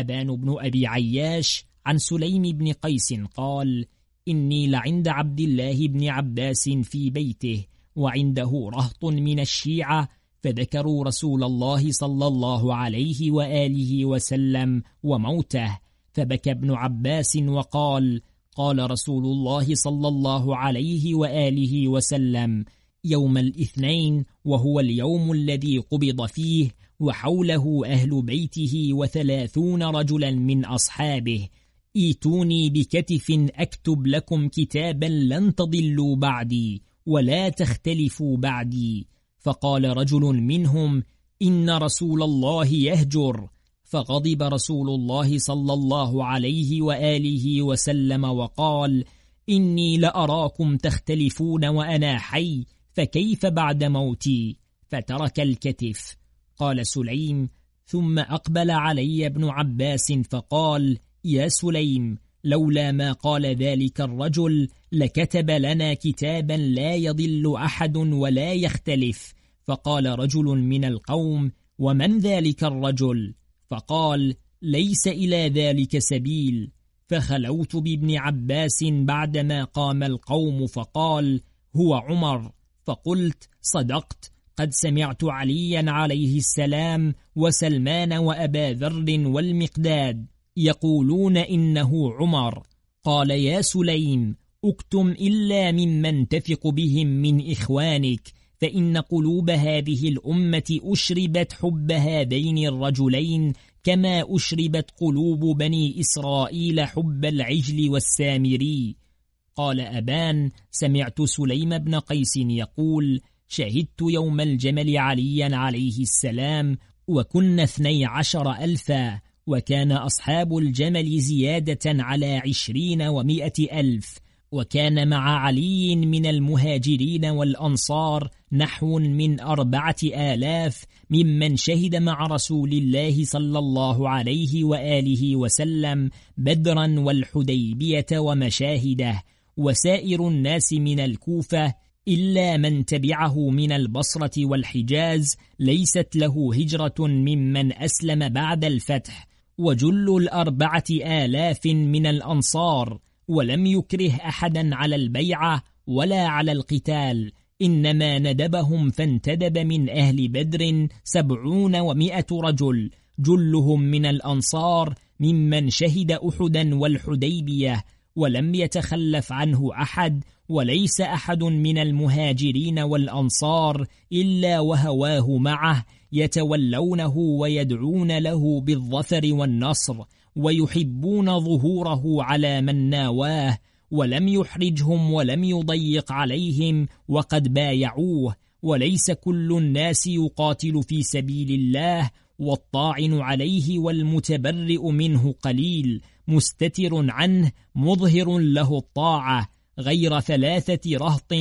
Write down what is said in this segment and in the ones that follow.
أبان بن أبي عياش عن سليم بن قيس قال إني لعند عبد الله بن عباس في بيته وعنده رهط من الشيعة فذكروا رسول الله صلى الله عليه وآله وسلم وموته. فبكى ابن عباس وقال قال رسول الله صلى الله عليه وآله وسلم يوم الاثنين وهو اليوم الذي قبض فيه وحوله أهل بيته وثلاثون رجلا من أصحابه. إيتوني بكتف أكتب لكم كتابا لن تضلوا بعدي ولا تختلفوا بعدي. فقال رجل منهم إن رسول الله يهجر. فغضب رسول الله صلى الله عليه وآله وسلم وقال إني لأراكم تختلفون وأنا حي فكيف بعد موتي؟ فترك الكتف. قال سليم ثم أقبل علي ابن عباس فقال يا سليم لولا ما قال ذلك الرجل لكتب لنا كتابا لا يضل أحد ولا يختلف. فقال رجل من القوم ومن ذلك الرجل؟ فقال ليس إلى ذلك سبيل. فخلوت بابن عباس بعدما قام القوم فقال هو عمر. فقلت صدقت. قد سمعت عليا عليه السلام وسلمان وأبا ذر والمقداد يقولون إنه عمر. قال يا سليم أكتم إلا ممن تثق بهم من إخوانك فإن قلوب هذه الأمة أشربت حب هذين الرجلين كما أشربت قلوب بني إسرائيل حب العجل والسامري. قال أبان سمعت سليم بن قيس يقول شهدت يوم الجمل عليا عليه السلام وكنا اثني عشر ألفا وكان أصحاب الجمل زيادة على عشرين ومائة ألف وكان مع علي من المهاجرين والأنصار نحو من أربعة آلاف ممن شهد مع رسول الله صلى الله عليه وآله وسلم بدرا والحديبية ومشاهده وسائر الناس من الكوفة إلا من تبعه من البصرة والحجاز ليست له هجرة ممن أسلم بعد الفتح وجل الأربعة آلاف من الأنصار ولم يكره أحدا على البيعة ولا على القتال إنما ندبهم فانتدب من أهل بدر سبعون ومائة رجل جلهم من الأنصار ممن شهد أحدا والحديبية ولم يتخلف عنه أحد وليس أحد من المهاجرين والأنصار إلا وهواه معه يتولونه ويدعون له بالظفر والنصر ويحبون ظهوره على من ناواه ولم يحرجهم ولم يضيق عليهم وقد بايعوه وليس كل الناس يقاتل في سبيل الله والطاعن عليه والمتبرئ منه قليل مستتر عنه مظهر له الطاعة غير ثلاثة رهط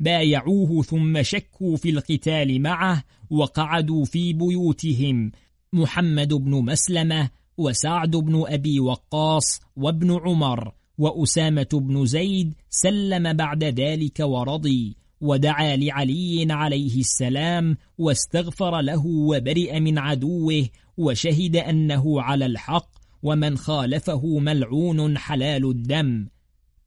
بايعوه ثم شكوا في القتال معه وقعدوا في بيوتهم محمد بن مسلمة وسعد بن أبي وقاص وابن عمر وأسامة بن زيد سلم بعد ذلك ورضي ودعا لعلي عليه السلام واستغفر له وبرئ من عدوه وشهد أنه على الحق ومن خالفه ملعون حلال الدم.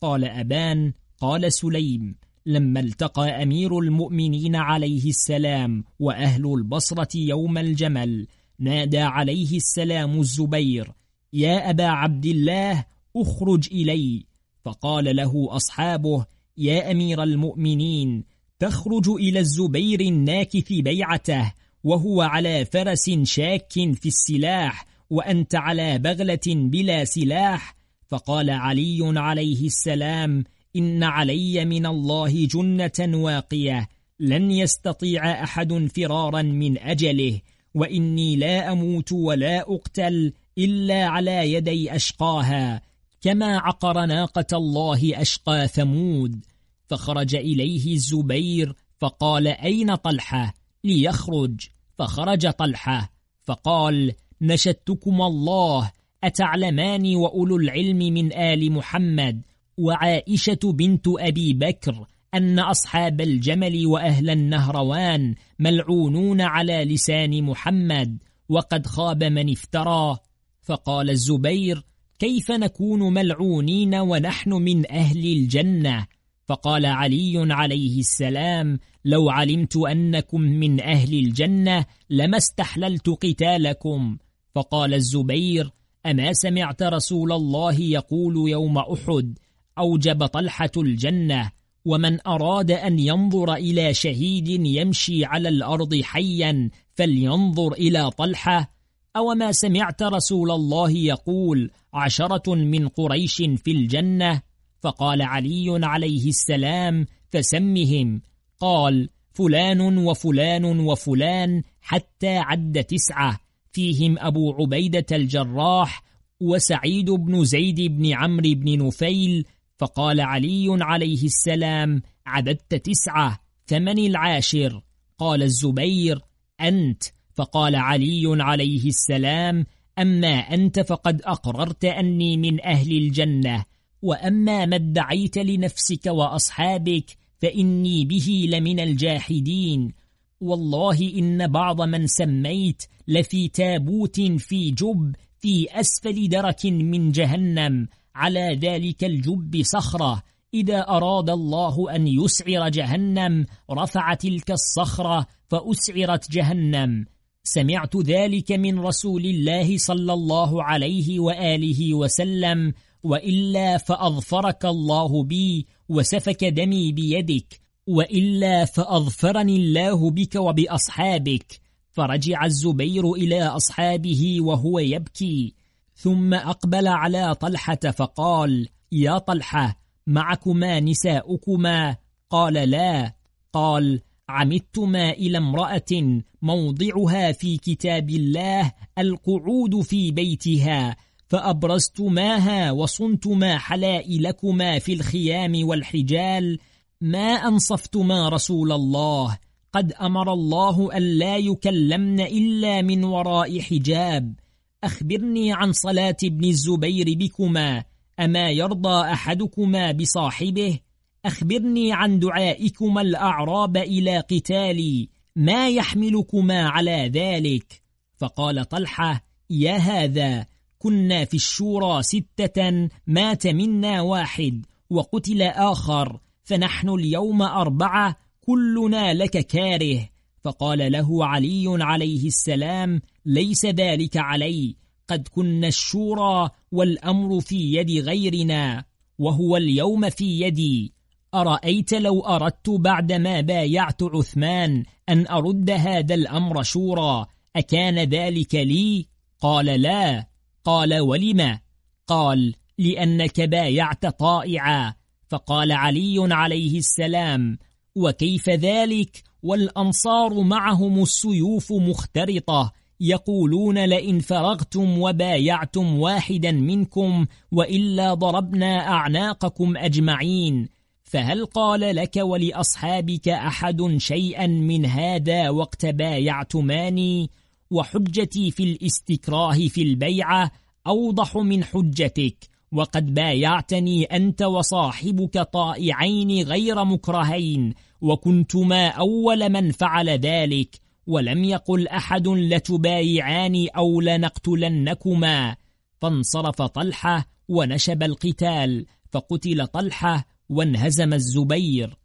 قال أبان قال سليم لما التقى أمير المؤمنين عليه السلام وأهل البصرة يوم الجمل نادى عليه السلام الزبير يا أبا عبد الله أخرج إلي. فقال له أصحابه يا أمير المؤمنين تخرج إلى الزبير الناكث بيعته وهو على فرس شاك في السلاح وأنت على بغلة بلا سلاح. فقال علي عليه السلام إن علي من الله جنة واقية لن يستطيع أحد فرارا من أجله وإني لا أموت ولا أقتل إلا على يدي أشقاها كما عقر ناقة الله أشقى ثمود. فخرج إليه الزبير فقال أين طلحة؟ ليخرج. فخرج طلحة فقال نشدتكم الله أتعلمان وأولو العلم من آل محمد؟ وعائشة بنت أبي بكر أن أصحاب الجمل وأهل النهروان ملعونون على لسان محمد وقد خاب من افترى. فقال الزبير كيف نكون ملعونين ونحن من أهل الجنة؟ فقال علي عليه السلام لو علمت أنكم من أهل الجنة لما استحللت قتالكم. فقال الزبير أما سمعت رسول الله يقول يوم أحد أوجب طلحة الجنة ومن أراد أن ينظر إلى شهيد يمشي على الأرض حيا فلينظر إلى طلحة. أو ما سمعت رسول الله يقول عشرة من قريش في الجنة. فقال علي عليه السلام فسمهم. قال فلان وفلان وفلان حتى عد تسعة. فيهم أبو عبيدة الجراح وسعيد بن زيد بن عمرو بن نفيل فقال علي عليه السلام عددت تسعة فمن العاشر. قال الزبير أنت. فقال علي عليه السلام أما أنت فقد أقررت أني من أهل الجنة وأما ما ادعيت لنفسك وأصحابك فإني به لمن الجاحدين. والله إن بعض من سميت لفي تابوت في جب في أسفل درك من جهنم. على ذلك الجب صخرة. إذا أراد الله أن يسعر جهنم رفع تلك الصخرة فأسعرت جهنم. سمعت ذلك من رسول الله صلى الله عليه وآله وسلم. وإلا فأظفرك الله بي وسفك دمي بيدك. وإلا فأظفرني الله بك وبأصحابك. فرجع الزبير إلى أصحابه وهو يبكي ثم أقبل على طلحة فقال يا طلحة معكما نساؤكما؟ قال لا. قال عمدتما إلى امرأة موضعها في كتاب الله القعود في بيتها فأبرزتماها وصنتما حلائلكما في الخيام والحجال ما أنصفتما رسول الله. قد أمر الله أن لا يكلمن إلا من وراء حجاب. أخبرني عن صلاة ابن الزبير بكما أما يرضى أحدكما بصاحبه؟ أخبرني عن دعائكما الأعراب إلى قتالي ما يحملكما على ذلك؟ فقال طلحة يا هذا كنا في الشورى ستة مات منا واحد وقتل آخر فنحن اليوم أربعة كلنا لك كاره. فقال له علي عليه السلام ليس ذلك علي. قد كنا الشورى والأمر في يد غيرنا وهو اليوم في يدي. أرأيت لو أردت بعدما بايعت عثمان أن أرد هذا الأمر شورى؟ أكان ذلك لي؟ قال لا. قال ولم؟ قال لأنك بايعت طائعا. فقال علي عليه السلام وكيف ذلك؟ والأنصار معهم السيوف مخترطة. يقولون لئن فرغتم وبايعتم واحدا منكم وإلا ضربنا أعناقكم أجمعين. فهل قال لك ولأصحابك أحد شيئا من هذا وقت بايعتماني؟ وحجتي في الاستكراه في البيعة أوضح من حجتك. وقد بايعتني أنت وصاحبك طائعين غير مكرهين وكنتما أول من فعل ذلك ولم يقل أحد لتبايعان أو لنقتلنكما. فانصرف طلحة ونشب القتال فقتل طلحة وانهزم الزبير.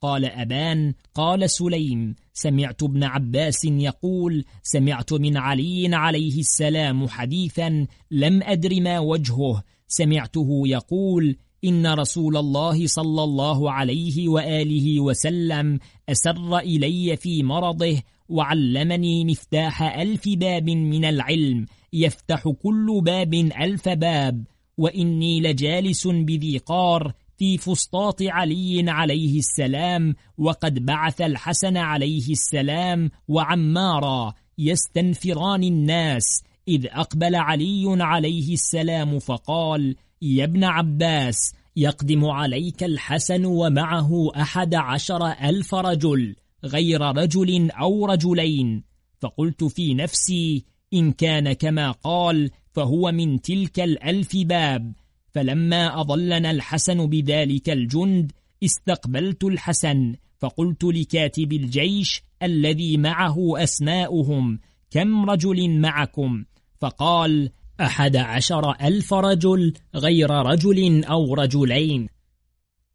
قال أبان قال سليم سمعت ابن عباس يقول سمعت من علي عليه السلام حديثا لم أدر ما وجهه سمعته يقول إن رسول الله صلى الله عليه وآله وسلم أسر إلي في مرضه وعلمني مفتاح ألف باب من العلم يفتح كل باب ألف باب وإني لجالس بذي قار في فسطاط علي عليه السلام وقد بعث الحسن عليه السلام وعمارا يستنفران الناس إذ أقبل علي عليه السلام فقال يا ابن عباس يقدم عليك الحسن ومعه أحد عشر ألف رجل غير رجل أو رجلين. فقلت في نفسي إن كان كما قال فهو من تلك الألف باب. فلما أضلنا الحسن بذلك الجند استقبلت الحسن فقلت لكاتب الجيش الذي معه أسماؤهم كم رجل معكم؟ فقال أحد عشر ألف رجل غير رجل أو رجلين.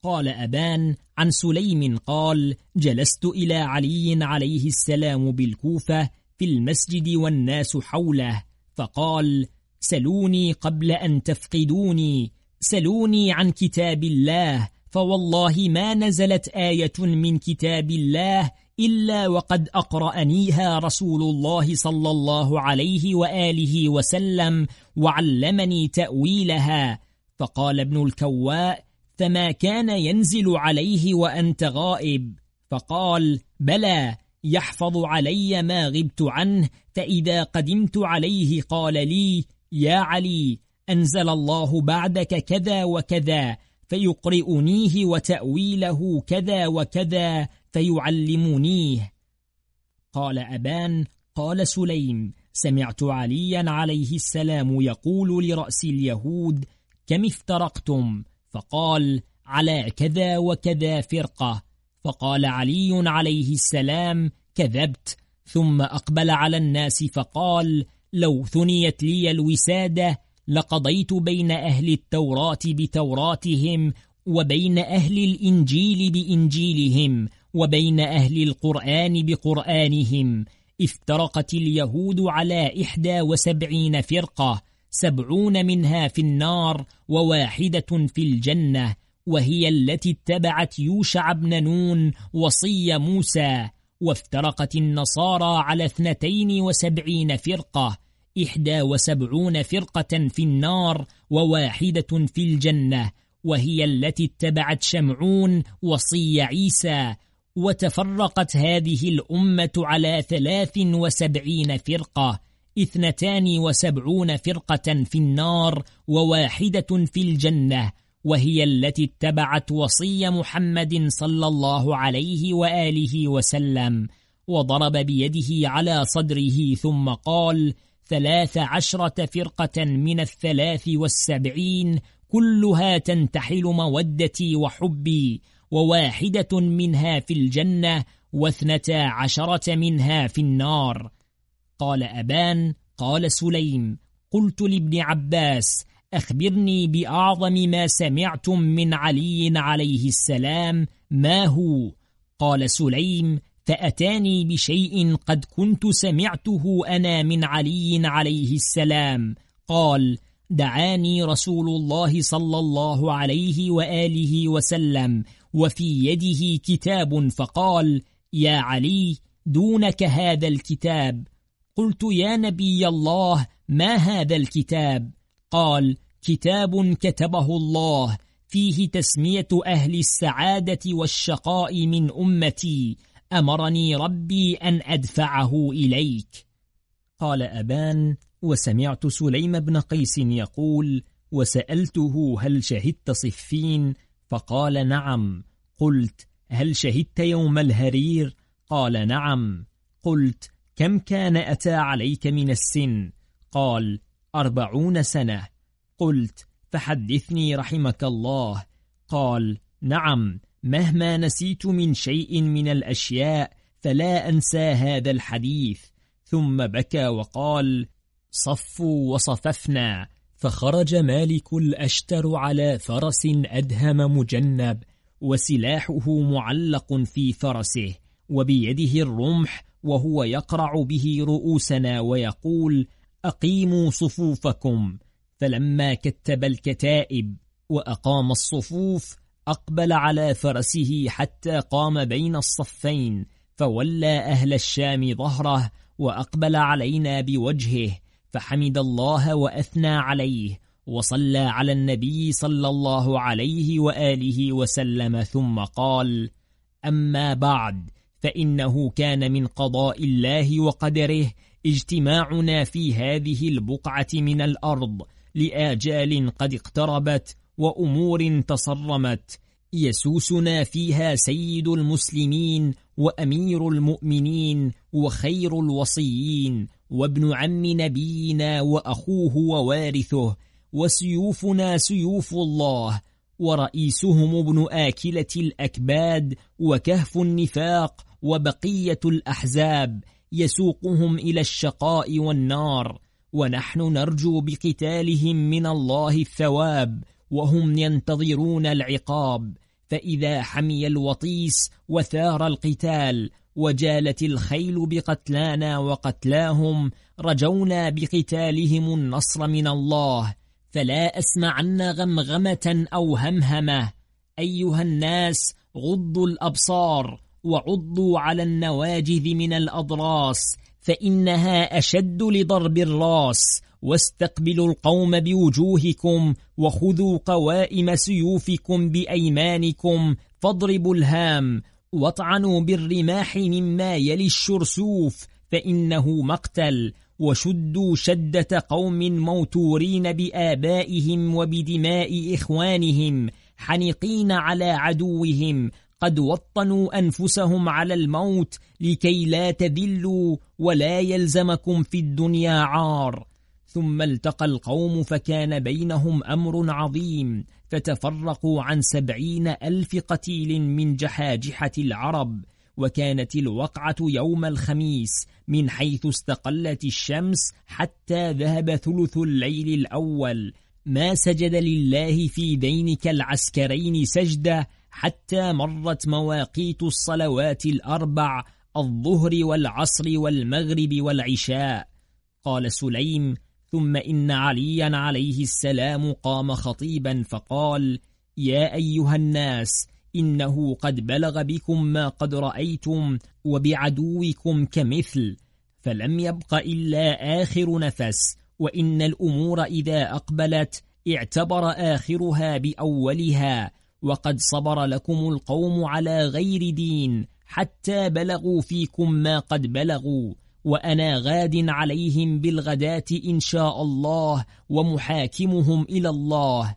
قال أبان عن سليم قال جلست إلى علي عليه السلام بالكوفة في المسجد والناس حوله. فقال سلوني قبل أن تفقدوني سلوني عن كتاب الله فوالله ما نزلت آية من كتاب الله إلا وقد أقرأنيها رسول الله صلى الله عليه وآله وسلم وعلمني تأويلها. فقال ابن الكواء فما كان ينزل عليه وأنت غائب؟ فقال بلى يحفظ علي ما غبت عنه فإذا قدمت عليه قال لي يا علي أنزل الله بعدك كذا وكذا فيقرئنيه وتأويله كذا وكذا فيعلمنيه قال أبان قال سليم سمعت عليا عليه السلام يقول لرأس اليهود كم افترقتم؟ فقال على كذا وكذا فرقة. فقال علي عليه السلام كذبت. ثم أقبل على الناس فقال لو ثنيت لي الوسادة لقضيت بين أهل التوراة بتوراتهم وبين أهل الإنجيل بإنجيلهم وبين أهل القرآن بقرآنهم افترقت اليهود على إحدى وسبعين فرقة سبعون منها في النار وواحدة في الجنة وهي التي اتبعت يوشع بن نون وصي موسى وافترقت النصارى على اثنتين وسبعين فرقة إحدى وسبعون فرقة في النار وواحدة في الجنة وهي التي اتبعت شمعون وصي عيسى وتفرقت هذه الأمة على ثلاث وسبعين فرقة اثنتان وسبعون فرقة في النار وواحدة في الجنة وهي التي اتبعت وصي محمد صلى الله عليه وآله وسلم وضرب بيده على صدره ثم قال ثلاث عشرة فرقة من الثلاث والسبعين كلها تنتحل مودتي وحبي وواحدة منها في الجنة واثنتا عشرة منها في النار. قال أبان قال سليم قلت لابن عباس أخبرني بأعظم ما سمعتم من علي عليه السلام ما هو؟ قال سليم فأتاني بشيء قد كنت سمعته أنا من علي عليه السلام. قال دعاني رسول الله صلى الله عليه وآله وسلم وفي يده كتاب فقال يا علي دونك هذا الكتاب. قلت يا نبي الله ما هذا الكتاب؟ قال كتاب كتبه الله فيه تسمية أهل السعادة والشقاء من أمتي. أمرني ربي أن أدفعه إليك. قال أبان وسمعت سليم بن قيس يقول وسألته هل شهدت صفين فقال نعم. قلت هل شهدت يوم الهرير؟ قال نعم. قلت كم كان أتى عليك من السن؟ قال أربعون سنة. قلت فحدثني رحمك الله. قال نعم. مهما نسيت من شيء من الأشياء فلا أنسى هذا الحديث. ثم بكى وقال صفوا وصففنا. فخرج مالك الأشتر على فرس أدهم مجنب وسلاحه معلق في فرسه وبيده الرمح وهو يقرع به رؤوسنا ويقول أقيموا صفوفكم. فلما كتب الكتائب وأقام الصفوف أقبل على فرسه حتى قام بين الصفين فولى أهل الشام ظهره وأقبل علينا بوجهه فحمد الله وأثنى عليه وصلى على النبي صلى الله عليه وآله وسلم ثم قال أما بعد فإنه كان من قضاء الله وقدره اجتماعنا في هذه البقعة من الأرض لآجال قد اقتربت وأمور تصرمت يسوسنا فيها سيد المسلمين وأمير المؤمنين وخير الوصيين وابن عم نبينا وأخوه ووارثه وسيوفنا سيوف الله ورئيسهم ابن آكلة الأكباد وكهف النفاق وبقية الأحزاب يسوقهم إلى الشقاء والنار ونحن نرجو بقتالهم من الله الثواب وهم ينتظرون العقاب فإذا حمي الوطيس وثار القتال وجالت الخيل بقتلانا وقتلاهم رجونا بقتالهم النصر من الله فلا أسمعن غمغمة أو همهمة. أيها الناس غضوا الأبصار وعضوا على النواجذ من الأضراس فإنها أشد لضرب الراس واستقبلوا القوم بوجوهكم وخذوا قوائم سيوفكم بأيمانكم فاضربوا الهام واطعنوا بالرماح مما يلي الشرسوف فإنه مقتل وشدوا شدة قوم موتورين بآبائهم وبدماء إخوانهم حنقين على عدوهم قد وطنوا أنفسهم على الموت لكي لا تذلوا ولا يلزمكم في الدنيا عار ثم التقى القوم فكان بينهم أمر عظيم فتفرقوا عن سبعين ألف قتيل من جحاجحة العرب وكانت الوقعة يوم الخميس من حيث استقلت الشمس حتى ذهب ثلث الليل الأول. ما سجد لله في دينك العسكرين سجدة حتى مرت مواقيت الصلوات الأربع الظهر والعصر والمغرب والعشاء. قال سليم ثم إن عليا عليه السلام قام خطيبا فقال يا أيها الناس إنه قد بلغ بكم ما قد رأيتم وبعدوكم كمثل فلم يبق إلا آخر نفس وإن الأمور إذا أقبلت اعتبر آخرها بأولها وقد صبر لكم القوم على غير دين حتى بلغوا فيكم ما قد بلغوا. وأنا غاد عليهم بالغداة إن شاء الله ومحاكمهم إلى الله.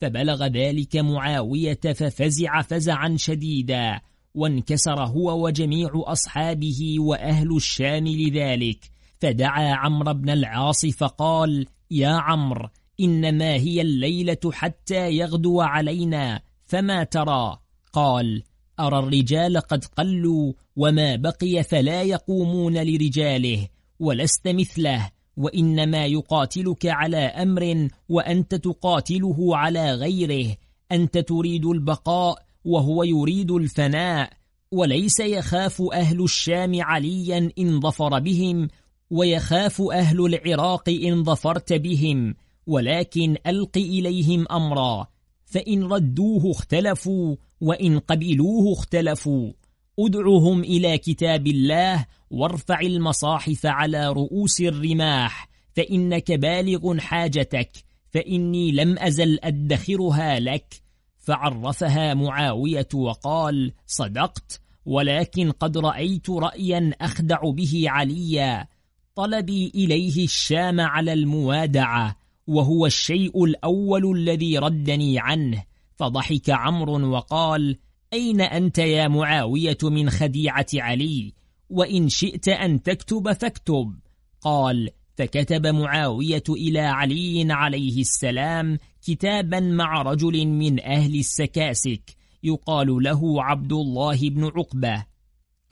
فبلغ ذلك معاوية ففزع فزعا شديدا وانكسر هو وجميع أصحابه وأهل الشام لذلك. فدعا عمرو بن العاص فقال يا عمرو إنما هي الليلة حتى يغدو علينا فما ترى؟ قال أرى الرجال قد قلوا وما بقي فلا يقومون لرجاله ولست مثله وإنما يقاتلك على أمر وأنت تقاتله على غيره أنت تريد البقاء وهو يريد الفناء وليس يخاف أهل الشام عليا إن ظفر بهم ويخاف أهل العراق إن ظفرت بهم ولكن ألق إليهم أمرا فإن ردوه اختلفوا وإن قبلوه اختلفوا. ادعهم إلى كتاب الله وارفع المصاحف على رؤوس الرماح. فإنك بالغ حاجتك. فإني لم أزل أدخرها لك. فعرفها معاوية وقال صدقت ولكن قد رأيت رأيا أخدع به عليا. طلبي إليه الشام على الموادعة وهو الشيء الأول الذي ردني عنه. فضحك عمرو وقال أين أنت يا معاوية من خديعة علي؟ وإن شئت أن تكتب فاكتب. قال فكتب معاوية إلى علي عليه السلام كتابا مع رجل من أهل السكاسك يقال له عبد الله بن عقبة.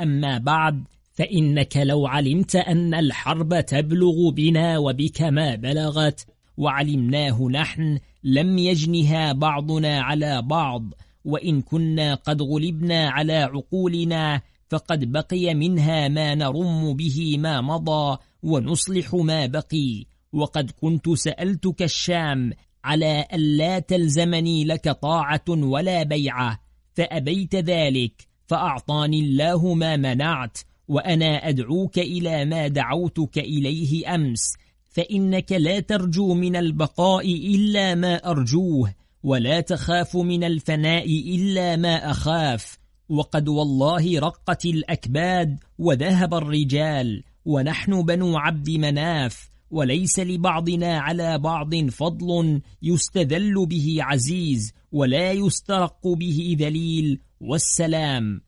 أما بعد فإنك لو علمت أن الحرب تبلغ بنا وبك ما بلغت وعلمناه نحن لم يجنها بعضنا على بعض وإن كنا قد غلبنا على عقولنا فقد بقي منها ما نرم به ما مضى ونصلح ما بقي. وقد كنت سألتك الشام على ألا تلزمني لك طاعة ولا بيعة فأبيت ذلك فأعطاني الله ما منعت وأنا أدعوك إلى ما دعوتك إليه أمس. فإنك لا ترجو من البقاء إلا ما أرجوه ولا تخاف من الفناء إلا ما أخاف. وقد والله رقت الأكباد وذهب الرجال ونحن بنو عبد مناف وليس لبعضنا على بعض فضل يستذل به عزيز ولا يسترق به ذليل. والسلام.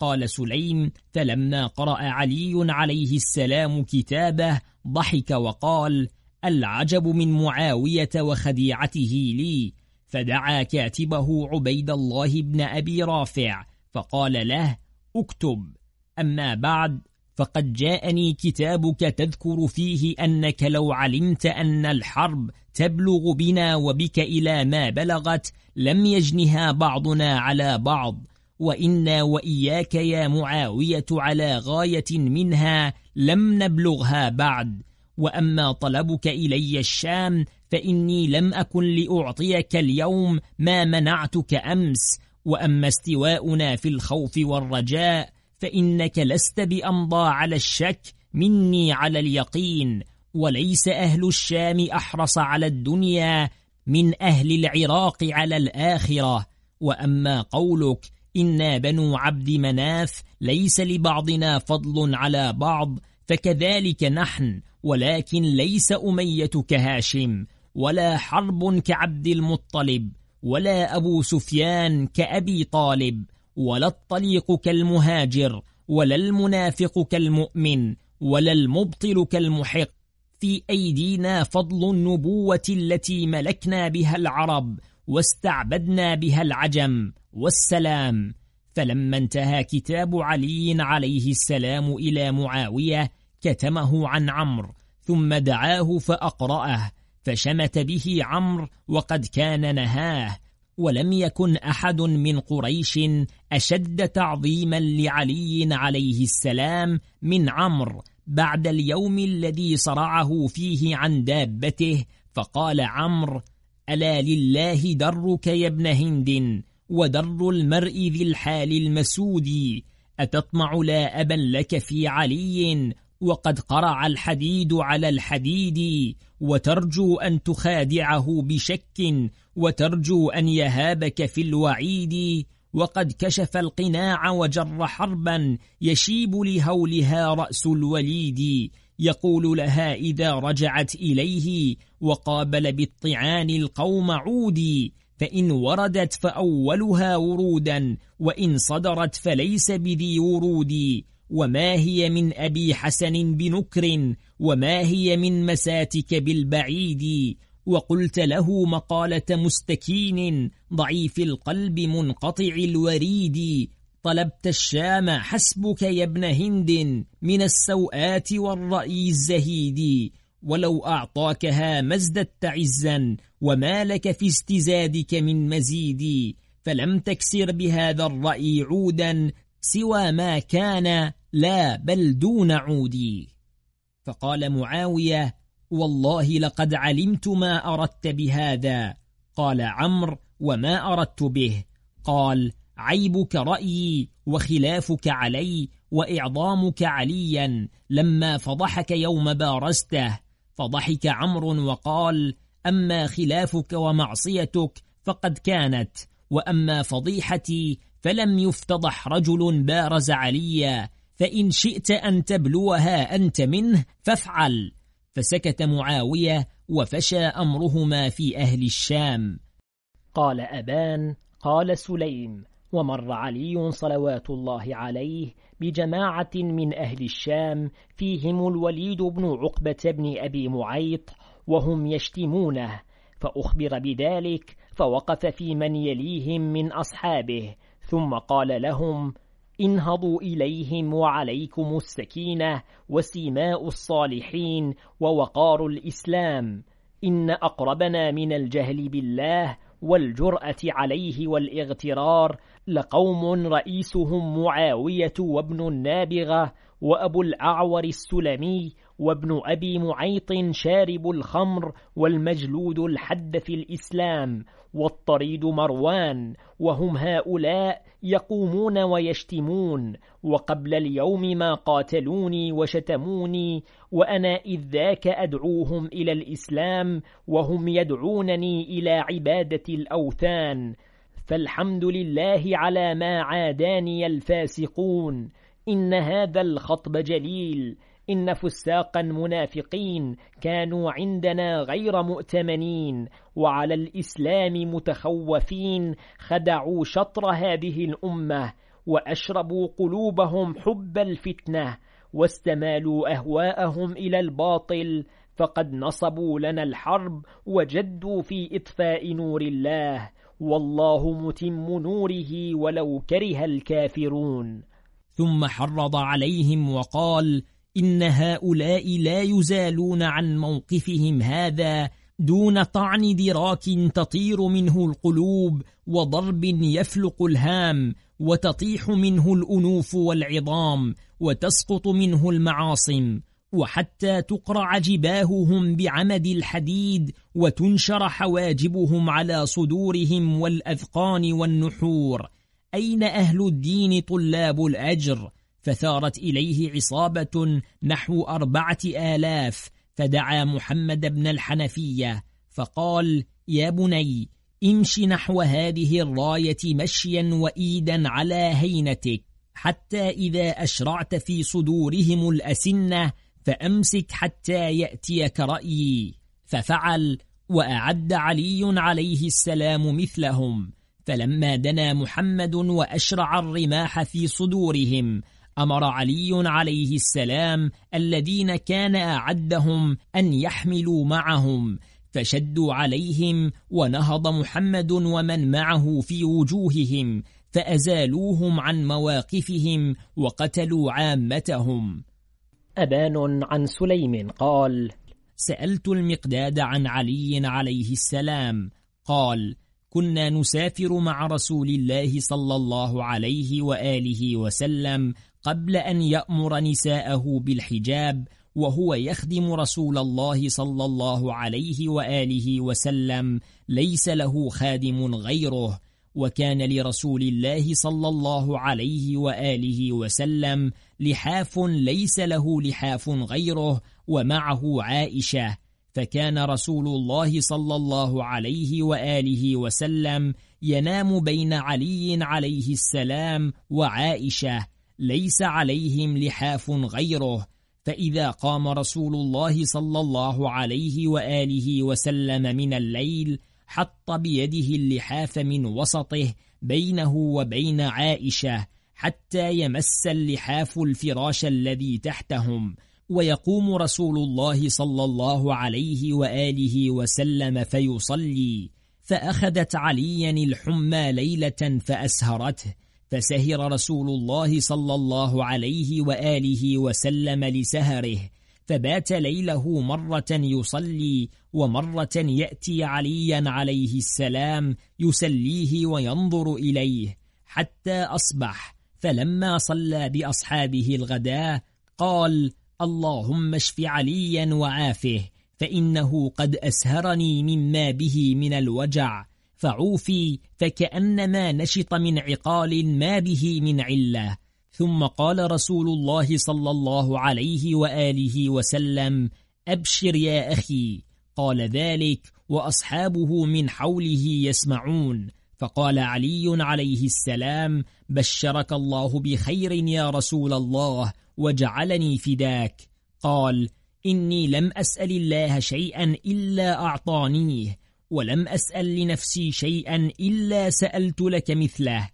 قال سليم فلما قرأ علي عليه السلام كتابه ضحك وقال العجب من معاوية وخديعته لي. فدعا كاتبه عبيد الله بن أبي رافع فقال له اكتب أما بعد فقد جاءني كتابك تذكر فيه أنك لو علمت أن الحرب تبلغ بنا وبك إلى ما بلغت لم يجنها بعضنا على بعض وإنا وإياك يا معاوية على غاية منها لم نبلغها بعد. وأما طلبك إلي الشام فإني لم أكن لأعطيك اليوم ما منعتك أمس. وأما استواؤنا في الخوف والرجاء فإنك لست بأمضى على الشك مني على اليقين. وليس أهل الشام أحرص على الدنيا من أهل العراق على الآخرة. وأما قولك إنا بنو عبد مناف ليس لبعضنا فضل على بعض فكذلك نحن ولكن ليس أمية كهاشم ولا حرب كعبد المطلب ولا أبو سفيان كأبي طالب ولا الطليق كالمهاجر ولا المنافق كالمؤمن ولا المبطل كالمحق. في أيدينا فضل النبوة التي ملكنا بها العرب واستعبدنا بها العجم والسلام. فلما انتهى كتاب علي عليه السلام إلى معاوية كتمه عن عمرو ثم دعاه فأقرأه فشمت به عمرو وقد كان نهاه. ولم يكن أحد من قريش أشد تعظيما لعلي عليه السلام من عمرو بعد اليوم الذي صرعه فيه عن دابته. فقال عمرو ألا لله درك يا ابن هند ودر المرء ذي الحال المسود؟ أتطمع لا أبا لك في علي وقد قرع الحديد على الحديد وترجو أن تخادعه بشك وترجو أن يهابك في الوعيد وقد كشف القناع وجر حربا يشيب لهولها رأس الوليد يقول لها إذا رجعت إليه وقابل بالطعان القوم عودي فإن وردت فأولها ورودا وإن صدرت فليس بذي ورود. وما هي من أبي حسن بنكر وما هي من مساتك بالبعيد. وقلت له مقالة مستكين ضعيف القلب منقطع الوريد. طلبت الشام حسبك يا ابن هند من السوءات والرأي الزهيد. ولو أعطاكها ما ازددت عزا وما لك في استزادك من مزيد فلم تكسر بهذا الرأي عودا سوى ما كان لا بل دون عودي فقال معاوية والله لقد علمت ما أردت بهذا. قال عمرو وما أردت به. قال عيبك رأيي وخلافك علي وإعظامك عليا لما فضحك يوم بارزته. فضحك عمرو وقال أما خلافك ومعصيتك فقد كانت وأما فضيحتي فلم يفتضح رجل بارز عليا فإن شئت أن تبلوها أنت منه فافعل. فسكت معاوية وفشى أمرهما في أهل الشام. قال أبان قال سليم ومر علي صلوات الله عليه بجماعة من أهل الشام فيهم الوليد بن عقبة بن أبي معيط وهم يشتمونه. فأخبر بذلك فوقف في من يليهم من أصحابه. ثم قال لهم انهضوا إليهم وعليكم السكينة وسيماء الصالحين ووقار الإسلام. إن أقربنا من الجهل بالله والجرأة عليه والإغترار لقوم رئيسهم معاوية وابن النابغة وأبو الأعور السلمي وابن أبي معيط شارب الخمر والمجلود الحد في الإسلام والطريد مروان وهم هؤلاء يقومون ويشتمون وقبل اليوم ما قاتلوني وشتموني وأنا إذ ذاك أدعوهم إلى الإسلام وهم يدعونني إلى عبادة الأوثان فالحمد لله على ما عاداني الفاسقون إن هذا الخطب جليل إن فساقا منافقين كانوا عندنا غير مؤتمنين وعلى الإسلام متخوفين خدعوا شطر هذه الأمة وأشربوا قلوبهم حب الفتنة واستمالوا أهواءهم إلى الباطل فقد نصبوا لنا الحرب وجدوا في إطفاء نور الله والله متم نوره ولو كره الكافرون. ثم حرض عليهم وقال إن هؤلاء لا يزالون عن موقفهم هذا دون طعن دراك تطير منه القلوب وضرب يفلق الهام وتطيح منه الأنوف والعظام وتسقط منه المعاصم وحتى تقرع جباههم بعمد الحديد وتنشر حواجبهم على صدورهم والأذقان والنحور. أين أهل الدين طلاب الأجر؟ فثارت إليه عصابة نحو أربعة آلاف فدعا محمد بن الحنفية فقال يا بني امش نحو هذه الراية مشيا وإيدا على هينتك حتى إذا أشرعت في صدورهم الأسنة فأمسك حتى يأتيك رأيي. ففعل وأعد علي عليه السلام مثلهم فلما دنا محمد وأشرع الرماح في صدورهم أمر علي عليه السلام الذين كان أعدهم أن يحملوا معهم فشدوا عليهم ونهض محمد ومن معه في وجوههم فأزالوهم عن مواقفهم وقتلوا عامتهم. أبان عن سليم قال سألت المقداد عن علي عليه السلام قال كنا نسافر مع رسول الله صلى الله عليه وآله وسلم قبل أن يأمر نساءه بالحجاب وهو يخدم رسول الله صلى الله عليه وآله وسلم ليس له خادم غيره. وكان لرسول الله صلى الله عليه وآله وسلم لحاف ليس له لحاف غيره ومعه عائشة. فكان رسول الله صلى الله عليه وآله وسلم ينام بين علي عليه السلام وعائشة. ليس عليهم لحاف غيره. فإذا قام رسول الله صلى الله عليه وآله وسلم من الليل حط بيده اللحاف من وسطه بينه وبين عائشة حتى يمس اللحاف الفراش الذي تحتهم. ويقوم رسول الله صلى الله عليه وآله وسلم فيصلي. فأخذت عليا الحمى ليلة فأسهرته. فسهر رسول الله صلى الله عليه وآله وسلم لسهره فبات ليله مرة يصلي ومرة يأتي عليا عليه السلام يسليه وينظر إليه حتى أصبح فلما صلى بأصحابه الغداء قال اللهم اشف عليا وعافه فإنه قد أسهرني مما به من الوجع فعوفي فكأنما نشط من عقال ما به من علة. ثم قال رسول الله صلى الله عليه وآله وسلم أبشر يا أخي. قال ذلك وأصحابه من حوله يسمعون. فقال علي عليه السلام بشرك الله بخير يا رسول الله وجعلني فداك. قال إني لم أسأل الله شيئا إلا أعطانيه. ولم أسأل لنفسي شيئا إلا سألت لك مثله.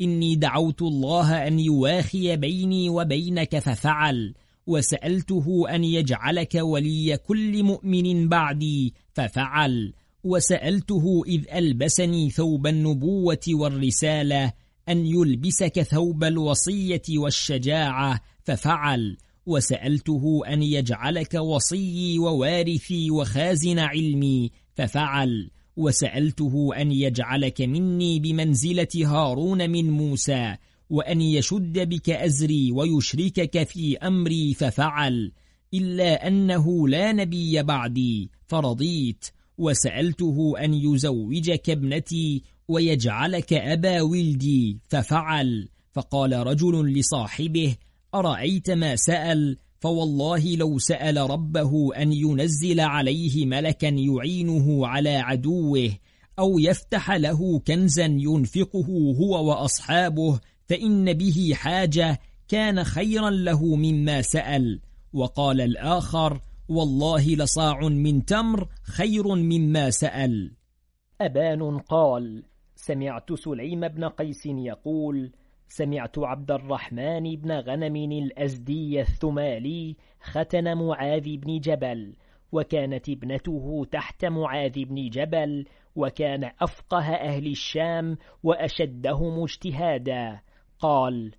إني دعوت الله أن يواخي بيني وبينك ففعل وسألته أن يجعلك ولي كل مؤمن بعدي ففعل وسألته إذ ألبسني ثوب النبوة والرسالة أن يلبسك ثوب الوصية والشجاعة ففعل وسألته أن يجعلك وصيي ووارثي وخازن علمي ففعل وسألته أن يجعلك مني بمنزلة هارون من موسى وأن يشد بك أزري ويشركك في أمري ففعل إلا أنه لا نبي بعدي فرضيت وسألته أن يزوجك ابنتي ويجعلك أبا ولدي ففعل فقال رجل لصاحبه أرأيت ما سأل؟ فوالله لو سأل ربه أن ينزل عليه ملكا يعينه على عدوه أو يفتح له كنزا ينفقه هو وأصحابه فإن به حاجة كان خيرا له مما سأل. وقال الآخر والله لصاع من تمر خير مما سأل. أبان قال سمعت سليم بن قيس يقول سمعت عبد الرحمن بن غنم الأزدي الثمالي ختن معاذ بن جبل وكانت ابنته تحت معاذ بن جبل وكان أفقه أهل الشام وأشدهم اجتهادا. قال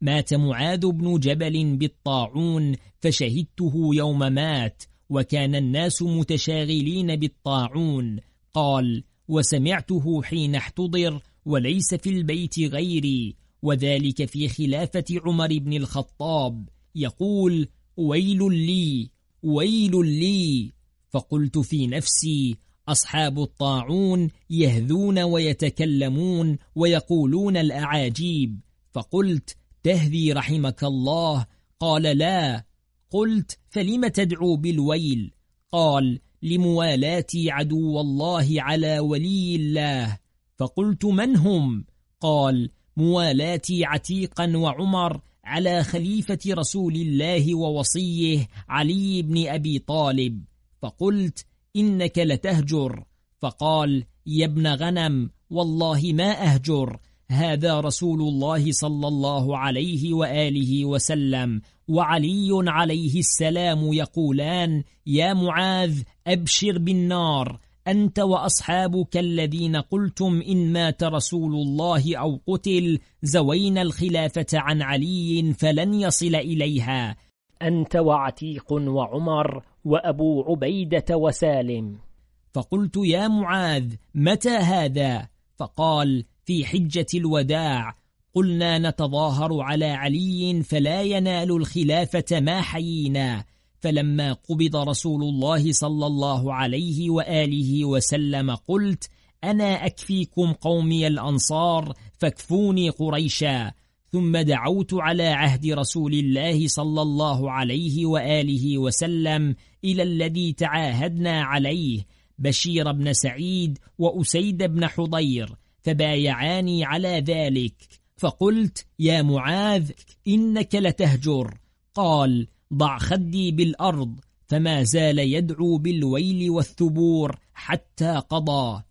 مات معاذ بن جبل بالطاعون فشهدته يوم مات وكان الناس متشاغلين بالطاعون. قال وسمعته حين احتضر وليس في البيت غيري. وذلك في خلافة عمر بن الخطاب. يقول ويل لي ويل لي. فقلت في نفسي أصحاب الطاعون يهذون ويتكلمون ويقولون الأعاجيب. فقلت تهذي رحمك الله. قال لا. قلت فلم تدعو بالويل؟ قال لموالاتي عدو الله على ولي الله. فقلت من هم؟ قال موالاتي عتيقا وعمر على خليفة رسول الله ووصيه علي بن أبي طالب. فقلت إنك لتهجر. فقال يا ابن غنم والله ما أهجر. هذا رسول الله صلى الله عليه وآله وسلم. وعلي عليه السلام يقولان يا معاذ أبشر بالنار. أنت وأصحابك الذين قلتم إن مات رسول الله أو قتل زوينا الخلافة عن علي فلن يصل إليها. أنت وعتيق وعمر وأبو عبيدة وسالم. فقلت يا معاذ متى هذا؟ فقال في حجة الوداع. قلنا نتظاهر على علي فلا ينال الخلافة ما حيينا. فلما قبض رسول الله صلى الله عليه وآله وسلم قلت أنا أكفيكم قومي الأنصار فاكفوني قريشا. ثم دعوت على عهد رسول الله صلى الله عليه وآله وسلم إلى الذي تعاهدنا عليه بشير بن سعيد وأسيد بن حضير فبايعاني على ذلك. فقلت يا معاذ إنك لتهجر. قال ضع خدي بالأرض فما زال يدعو بالويل والثبور حتى قضى.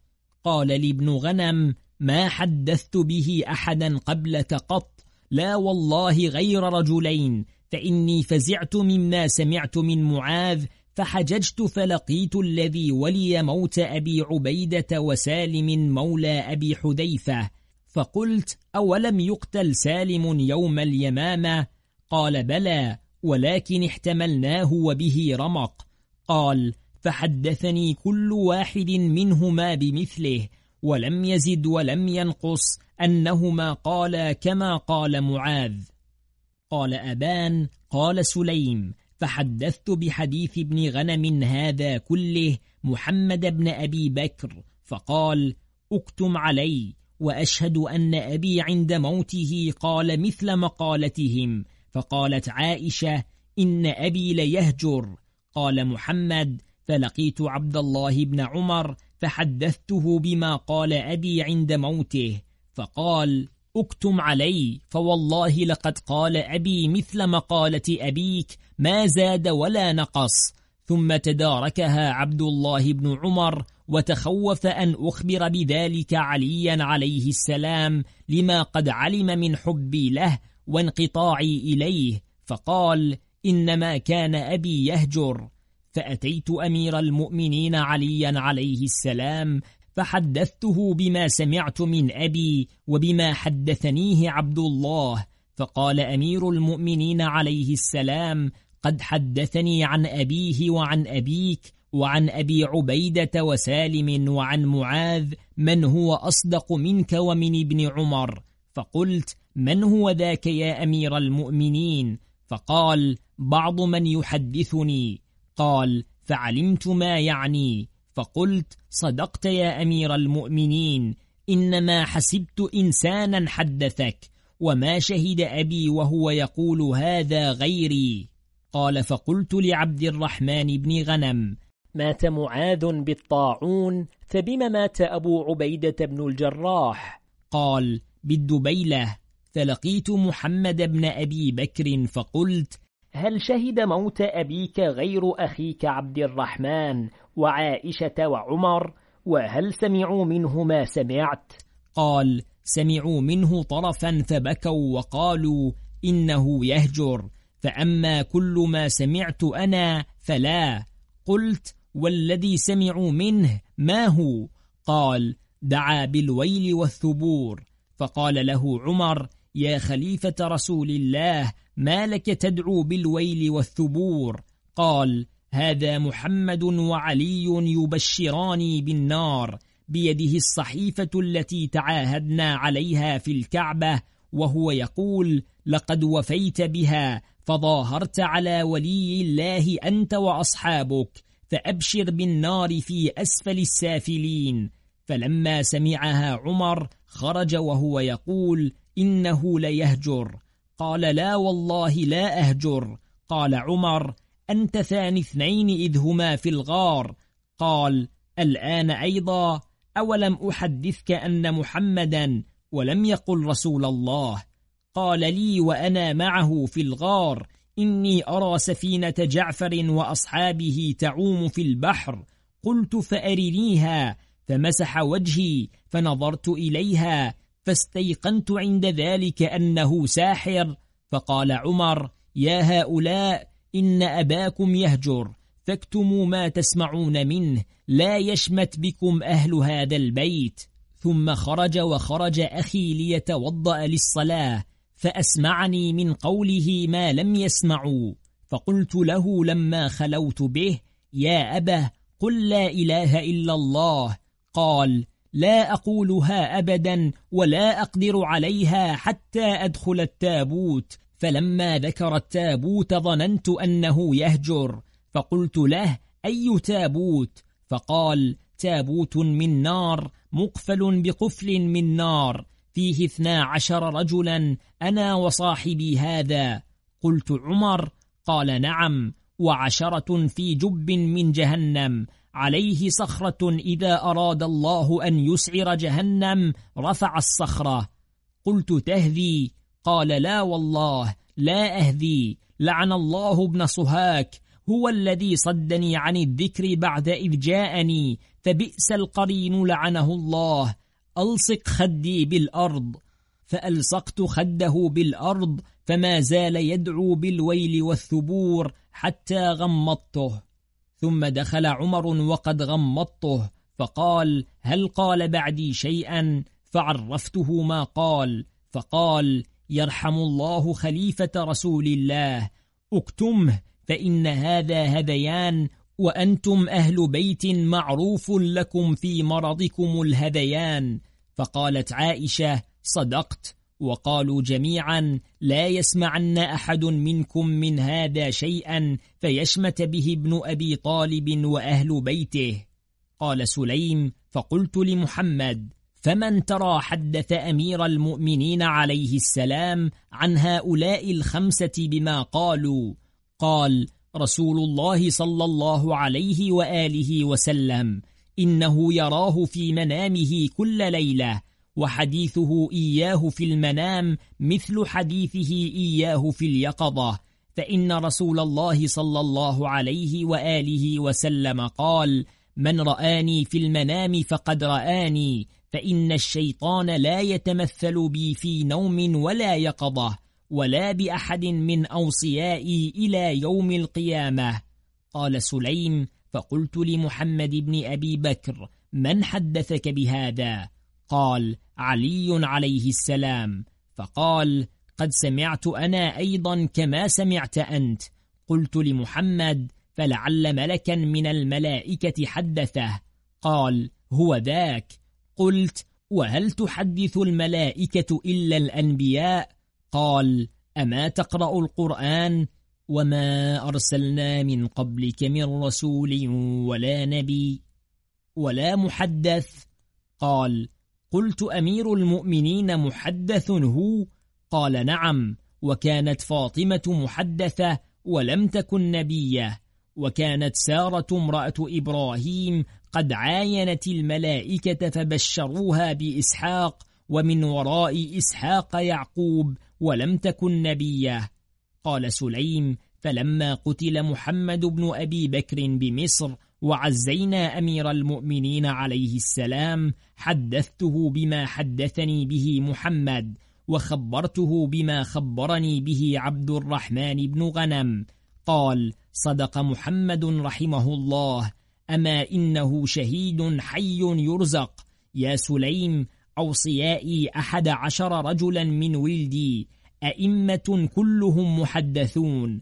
قال لي ابن غنم ما حدثت به أحدا قبلك قط؟ لا والله غير رجلين فإني فزعت مما سمعت من معاذ فحججت فلقيت الذي ولي موت أبي عبيدة وسالم مولى أبي حذيفة. فقلت أولم يقتل سالم يوم اليمامة؟ قال بلى. ولكن احتملناه وبه رمق. قال فحدثني كل واحد منهما بمثله ولم يزد ولم ينقص أنهما قالا كما قال معاذ. قال أبان قال سليم فحدثت بحديث ابن غنم هذا كله محمد بن أبي بكر فقال اكتم علي وأشهد أن أبي عند موته قال مثل مقالتهم فقالت عائشة إن أبي ليهجر. قال محمد فلقيت عبد الله بن عمر فحدثته بما قال أبي عند موته. فقال أكتم علي فوالله لقد قال أبي مثل مقالة أبيك ما زاد ولا نقص. ثم تداركها عبد الله بن عمر وتخوف أن أخبر بذلك عليا عليه السلام لما قد علم من حبي له وانقطاعي إليه فقال إنما كان أبي يهجر. فأتيت أمير المؤمنين عليا عليه السلام فحدثته بما سمعت من أبي وبما حدثنيه عبد الله. فقال أمير المؤمنين عليه السلام قد حدثني عن أبيه وعن أبيك وعن أبي عبيدة وسالم وعن معاذ من هو أصدق منك ومن ابن عمر. فقلت من هو ذاك يا أمير المؤمنين؟ فقال بعض من يحدثني. قال فعلمت ما يعني. فقلت صدقت يا أمير المؤمنين. إنما حسبت إنسانا حدثك وما شهد أبي وهو يقول هذا غيري. قال فقلت لعبد الرحمن بن غنم مات معاذ بالطاعون فبما مات أبو عبيدة بن الجراح؟ قال بالدبيلة. فلقيت محمد بن أبي بكر فقلت هل شهد موت أبيك غير أخيك عبد الرحمن وعائشة وعمر؟ وهل سمعوا منه ما سمعت؟ قال سمعوا منه طرفا فبكوا وقالوا إنه يهجر فأما كل ما سمعت أنا فلا. قلت والذي سمعوا منه ما هو؟ قال دعا بالويل والثبور. فقال له عمر يا خليفة رسول الله ما لك تدعو بالويل والثبور؟ قال هذا محمد وعلي يبشراني بالنار بيده الصحيفة التي تعاهدنا عليها في الكعبة وهو يقول لقد وفيت بها فظاهرت على ولي الله أنت وأصحابك فأبشر بالنار في أسفل السافلين. فلما سمعها عمر خرج وهو يقول إنه ليهجر. قال لا والله لا أهجر. قال عمر أنت ثاني اثنين إذ هما في الغار. قال الآن أيضا أولم أحدثك أن محمدا ولم يقل رسول الله. قال لي وأنا معه في الغار. إني أرى سفينة جعفر وأصحابه تعوم في البحر. قلت فأرنيها فمسح وجهي فنظرت إليها فاستيقنت عند ذلك أنه ساحر. فقال عمر يا هؤلاء إن أباكم يهجر فاكتموا ما تسمعون منه لا يشمت بكم أهل هذا البيت. ثم خرج وخرج أخي ليتوضأ للصلاة فأسمعني من قوله ما لم يسمعوا. فقلت له لما خلوت به يا أبه قل لا إله إلا الله. قال لا أقولها أبدا ولا أقدر عليها حتى أدخل التابوت. فلما ذكر التابوت ظننت أنه يهجر. فقلت له أي تابوت؟ فقال تابوت من نار مقفل بقفل من نار. فيه اثنا عشر رجلا أنا وصاحبي هذا. قلت عمر؟ قال نعم. وعشرة في جب من جهنم. عليه صخرة إذا أراد الله أن يسعر جهنم رفع الصخرة. قلت تهذي. قال لا والله لا أهذي. لعن الله ابن صهاك هو الذي صدني عن الذكر بعد إذ جاءني. فبئس القرين لعنه الله. ألصق خدي بالأرض. فألصقت خده بالأرض فما زال يدعو بالويل والثبور حتى غمضته. ثم دخل عمر وقد غمضته فقال هل قال بعدي شيئا؟ فعرفته ما قال فقال يرحم الله خليفة رسول الله اكتمه فإن هذا هذيان وأنتم أهل بيت معروف لكم في مرضكم الهذيان. فقالت عائشة صدقت. وقالوا جميعا لا يسمعن أحد منكم من هذا شيئا فيشمت به ابن أبي طالب وأهل بيته. قال سليم فقلت لمحمد فمن ترى حدث أمير المؤمنين عليه السلام عن هؤلاء الخمسة بما قالوا؟ قال رسول الله صلى الله عليه وآله وسلم إنه يراه في منامه كل ليلة وحديثه إياه في المنام مثل حديثه إياه في اليقظة فإن رسول الله صلى الله عليه وآله وسلم قال من رآني في المنام فقد رآني فإن الشيطان لا يتمثل بي في نوم ولا يقظة ولا بأحد من أوصيائي إلى يوم القيامة قال سليم فقلت لمحمد بن أبي بكر من حدثك بهذا؟ قال علي عليه السلام فقال قد سمعت أنا أيضا كما سمعت أنت قلت لمحمد فلعل ملكا من الملائكة حدثه. قال هو ذاك. قلت وهل تحدث الملائكة إلا الأنبياء؟ قال أما تقرأ القرآن؟ وما أرسلنا من قبلك من رسول ولا نبي ولا محدث. قال قلت أمير المؤمنين محدث هو؟ قال نعم وكانت فاطمة محدثة ولم تكن نبية وكانت سارة امرأة إبراهيم قد عاينت الملائكة فبشروها بإسحاق ومن وراء إسحاق يعقوب ولم تكن نبية. قال سليم فلما قتل محمد بن أبي بكر بمصر وعزينا أمير المؤمنين عليه السلام حدثته بما حدثني به محمد وخبرته بما خبرني به عبد الرحمن بن غنم. قال صدق محمد رحمه الله أما إنه شهيد حي يرزق. يا سليم أوصيائي أحد عشر رجلا من ولدي أئمة كلهم محدثون.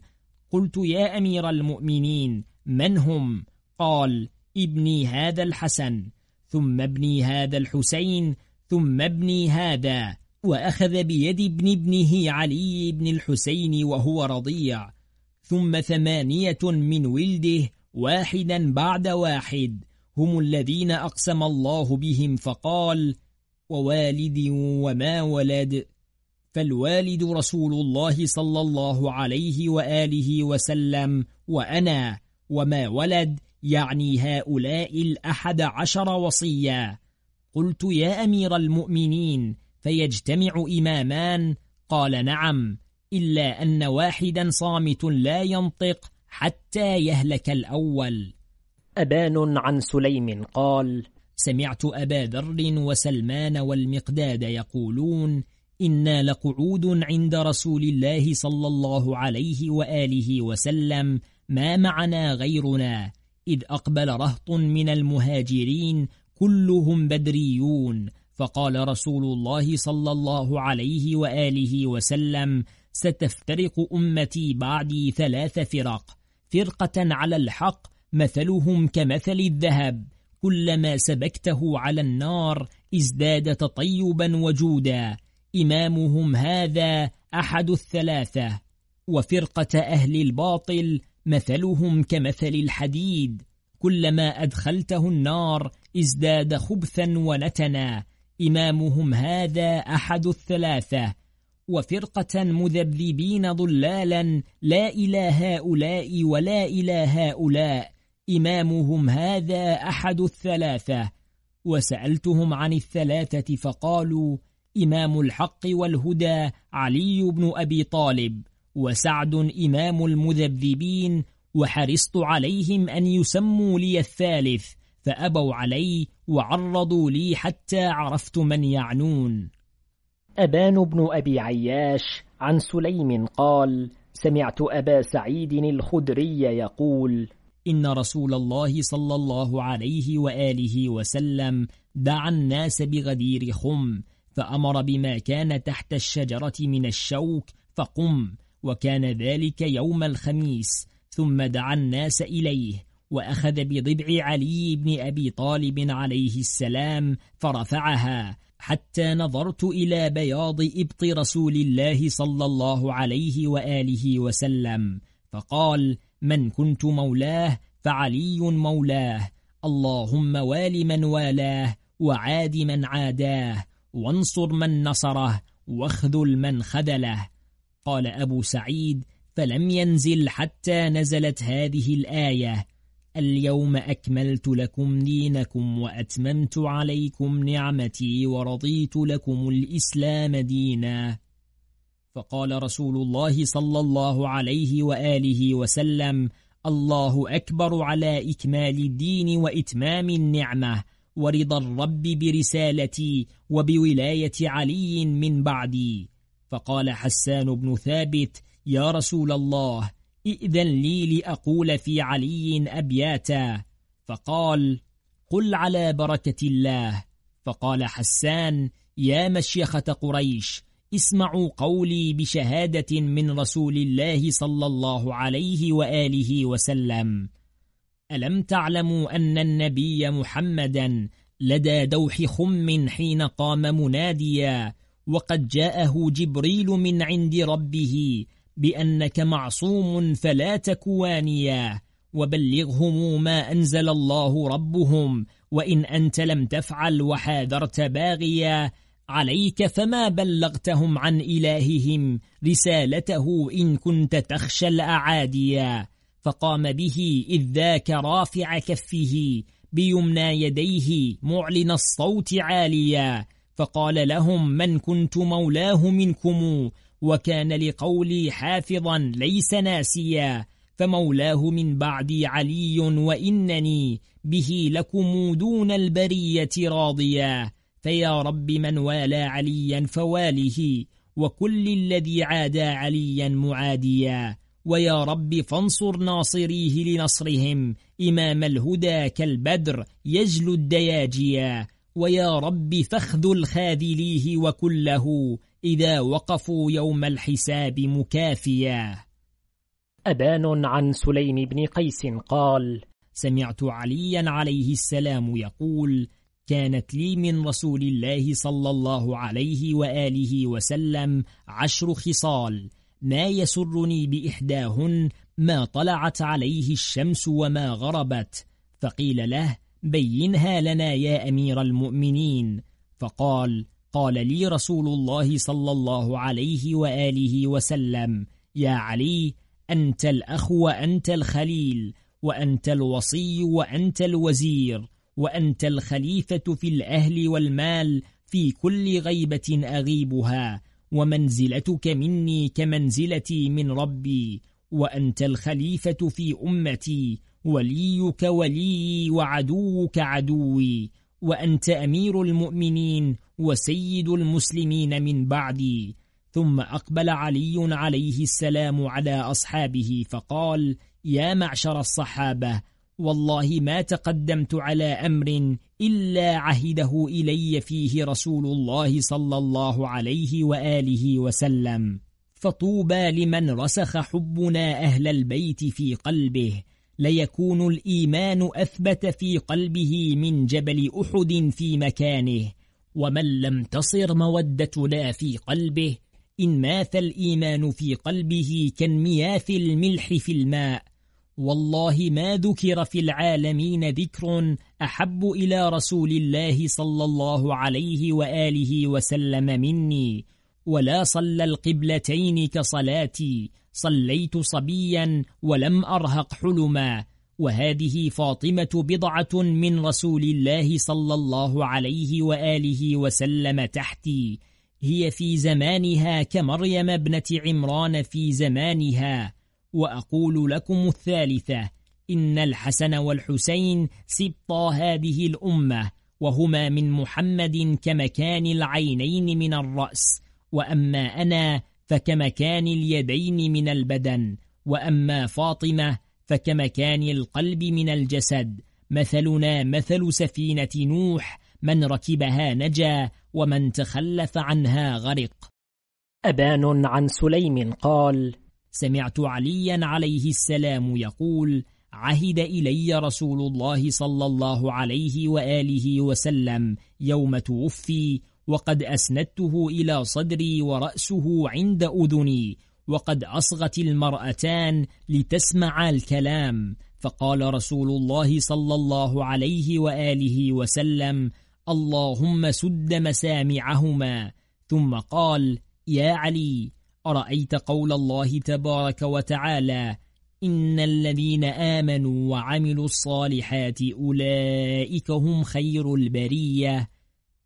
قلت يا أمير المؤمنين من هم؟ قال ابني هذا الحسن ثم ابني هذا الحسين ثم ابني هذا وأخذ بيد ابن ابنه علي بن الحسين وهو رضيع ثم ثمانية من ولده واحدا بعد واحد هم الذين أقسم الله بهم فقال ووالد وما ولد؟ فالوالد رسول الله صلى الله عليه وآله وسلم وأنا وما ولد؟ يعني هؤلاء الأحد عشر وصيا. قلت يا أمير المؤمنين فيجتمع إمامان؟ قال نعم إلا أن واحدا صامت لا ينطق حتى يهلك الأول. أبان عن سليم قال سمعت أبا ذر وسلمان والمقداد يقولون إنا لقعود عند رسول الله صلى الله عليه وآله وسلم ما معنا غيرنا؟ إذ أقبل رهط من المهاجرين كلهم بدريون. فقال رسول الله صلى الله عليه وآله وسلم ستفترق أمتي بعدي ثلاث فرق. فرقة على الحق مثلهم كمثل الذهب. كلما سبكته على النار ازداد تطيبا وجودا. إمامهم هذا أحد الثلاثة. وفرقة أهل الباطل مثلهم كمثل الحديد كلما أدخلته النار ازداد خبثا ونتنا إمامهم هذا أحد الثلاثة. وفرقة مذبذبين ضلالا لا إلى هؤلاء ولا إلى هؤلاء. إمامهم هذا أحد الثلاثة. وسألتهم عن الثلاثة فقالوا إمام الحق والهدى علي بن أبي طالب. وسعد إمام المذبذبين وحرصت عليهم أن يسموا لي الثالث فأبوا علي وعرضوا لي حتى عرفت من يعنون. أبان بن أبي عياش عن سليم قال سمعت أبا سعيد الخدري يقول إن رسول الله صلى الله عليه وآله وسلم دعا الناس بغدير خم فأمر بما كان تحت الشجرة من الشوك فقم. وكان ذلك يوم الخميس ثم دعا الناس إليه وأخذ بضبع علي بن أبي طالب عليه السلام فرفعها حتى نظرت إلى بياض إبط رسول الله صلى الله عليه وآله وسلم فقال من كنت مولاه فعلي مولاه اللهم وال من والاه وعاد من عاداه وانصر من نصره واخذل من خذله قال أبو سعيد فلم ينزل حتى نزلت هذه الآية. اليوم أكملت لكم دينكم وأتممت عليكم نعمتي ورضيت لكم الإسلام دينا. فقال رسول الله صلى الله عليه وآله وسلم الله أكبر على إكمال الدين وإتمام النعمة ورضا الرب برسالتي وبولاية علي من بعدي. فقال حسان بن ثابت يا رسول الله ائذن لي لأقول في علي أبياتا. فقال قل على بركة الله. فقال حسان يا مشيخة قريش اسمعوا قولي بشهادة من رسول الله صلى الله عليه وآله وسلم. ألم تعلموا أن النبي محمدا لدى دوح خم حين قام مناديا وقد جاءه جبريل من عند ربه بأنك معصوم فلا تكوانيا وبلغهم ما أنزل الله ربهم وإن أنت لم تفعل وحاذرت باغيا عليك فما بلغتهم عن إلههم رسالته إن كنت تخشى الأعاديا. فقام به إذ ذاك رافع كفه بيمنى يديه معلن الصوت عاليا. فقال لهم من كنت مولاه منكم وكان لقولي حافظا ليس ناسيا فمولاه من بعدي علي وإنني به لكم دون البرية راضيا فيا رب من والى عليا فواله وكل الذي عادى عليا معاديا ويا رب فانصر ناصريه لنصرهم إمام الهدى كالبدر يجلو الدياجيا ويا رب فاخذل خاذليه وكله إذا وقفوا يوم الحساب مكافيا. أبان عن سليم بن قيس قال سمعت عليا عليه السلام يقول كانت لي من رسول الله صلى الله عليه وآله وسلم عشر خصال ما يسرني بإحداهن ما طلعت عليه الشمس وما غربت فقيل له بينها لنا يا أمير المؤمنين. فقال قال لي رسول الله صلى الله عليه وآله وسلم يا علي أنت الأخ وأنت الخليل وأنت الوصي وأنت الوزير وأنت الخليفة في الأهل والمال في كل غيبة أغيبها ومنزلتك مني كمنزلتي من ربي وأنت الخليفة في أمتي وليك ولي وعدوك عدوي وأنت أمير المؤمنين وسيد المسلمين من بعدي. ثم أقبل علي عليه السلام على أصحابه فقال يا معشر الصحابة والله ما تقدمت على أمر إلا عهده إلي فيه رسول الله صلى الله عليه وآله وسلم. فطوبى لمن رسخ حبنا أهل البيت في قلبه ليكون الإيمان أثبت في قلبه من جبل أحد في مكانه ومن لم تصر مودتنا في قلبه إن ماث الإيمان في قلبه كانمياث الملح في الماء. والله ما ذكر في العالمين ذكر أحب إلى رسول الله صلى الله عليه وآله وسلم مني ولا صلى القبلتين كصلاتي صليت صبيا ولم أرهق حلما. وهذه فاطمة بضعة من رسول الله صلى الله عليه وآله وسلم تحتي. هي في زمانها كمريم ابنة عمران في زمانها. وأقول لكم الثالثة إن الحسن والحسين سبطا هذه الأمة وهما من محمد كمكان العينين من الرأس. وأما أنا فكمكان اليدين من البدن وأما فاطمة فكمكان القلب من الجسد مثلنا مثل سفينة نوح من ركبها نجا ومن تخلف عنها غرق. أبان عن سليم قال سمعت عليا عليه السلام يقول عهد إلي رسول الله صلى الله عليه وآله وسلم يوم توفي وقد أسندته إلى صدري ورأسه عند أذني وقد أصغت المرأتان لتسمع الكلام. فقال رسول الله صلى الله عليه وآله وسلم اللهم سد مسامعهما ثم قال يا علي أرأيت قول الله تبارك وتعالى إن الذين آمنوا وعملوا الصالحات أولئك هم خير البرية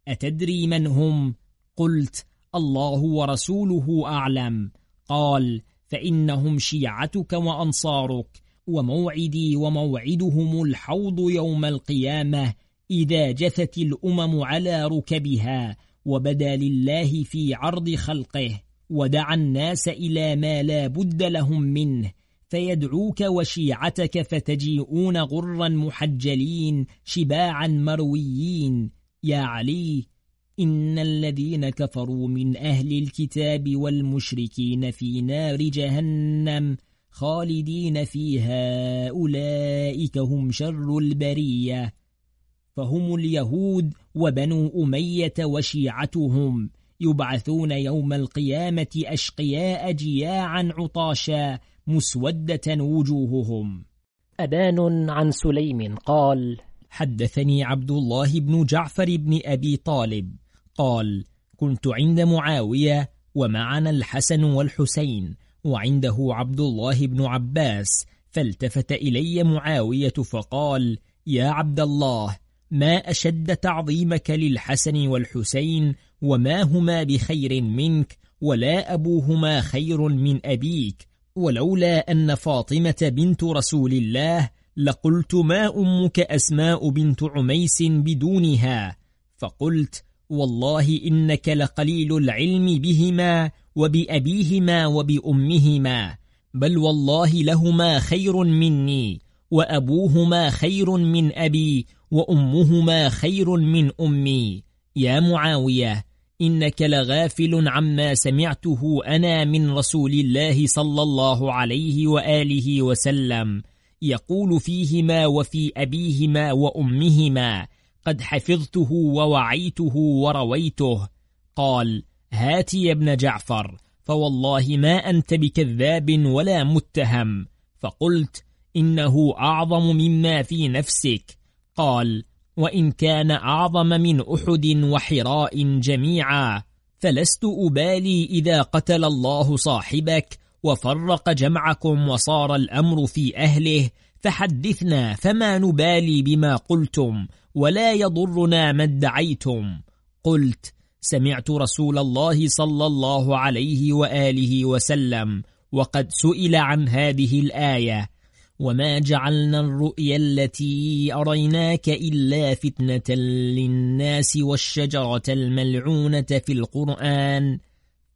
أتدري من هم؟ قلت الله ورسوله أعلم قال فإنهم شيعتك وأنصارك وموعدي وموعدهم الحوض يوم القيامة إذا جثت الأمم على ركبها وبدا لله في عرض خلقه ودعا الناس إلى ما لا بد لهم منه فيدعوك وشيعتك فتجيئون غرا محجلين شباعا مرويين يا علي إن الذين كفروا من أهل الكتاب والمشركين في نار جهنم خالدين فيها أولئك هم شر البرية. فهم اليهود وبنو أمية وشيعتهم يبعثون يوم القيامة أشقياء جياعا عطاشا مسودة وجوههم. أبان عن سليم قال حدثني عبد الله بن جعفر بن أبي طالب. قال كنت عند معاوية ومعنا الحسن والحسين وعنده عبد الله بن عباس فالتفت إلي معاوية فقال يا عبد الله ما أشد تعظيمك للحسن والحسين وما هما بخير منك ولا أبوهما خير من أبيك ولولا أن فاطمة بنت رسول الله لقلت ما أمك أسماء بنت عميس بدونها. فقلت والله إنك لقليل العلم بهما وبأبيهما وبأمهما بل والله لهما خير مني وأبوهما خير من أبي وأمهما خير من أمي. يا معاوية إنك لغافل عما سمعته أنا من رسول الله صلى الله عليه وآله وسلم. يقول فيهما وفي أبيهما وأمهما قد حفظته ووعيته ورويته. قال هات يا ابن جعفر فوالله ما أنت بكذاب ولا متهم. فقلت إنه أعظم مما في نفسك. قال وإن كان أعظم من أحد وحراء جميعا فلست أبالي إذا قتل الله صاحبك وفرق جمعكم وصار الأمر في أهله فحدثنا فما نبالي بما قلتم ولا يضرنا ما ادعيتم. قلت سمعت رسول الله صلى الله عليه وآله وسلم وقد سئل عن هذه الآية وما جعلنا الرؤيا التي أريناك إلا فتنة للناس والشجرة الملعونة في القرآن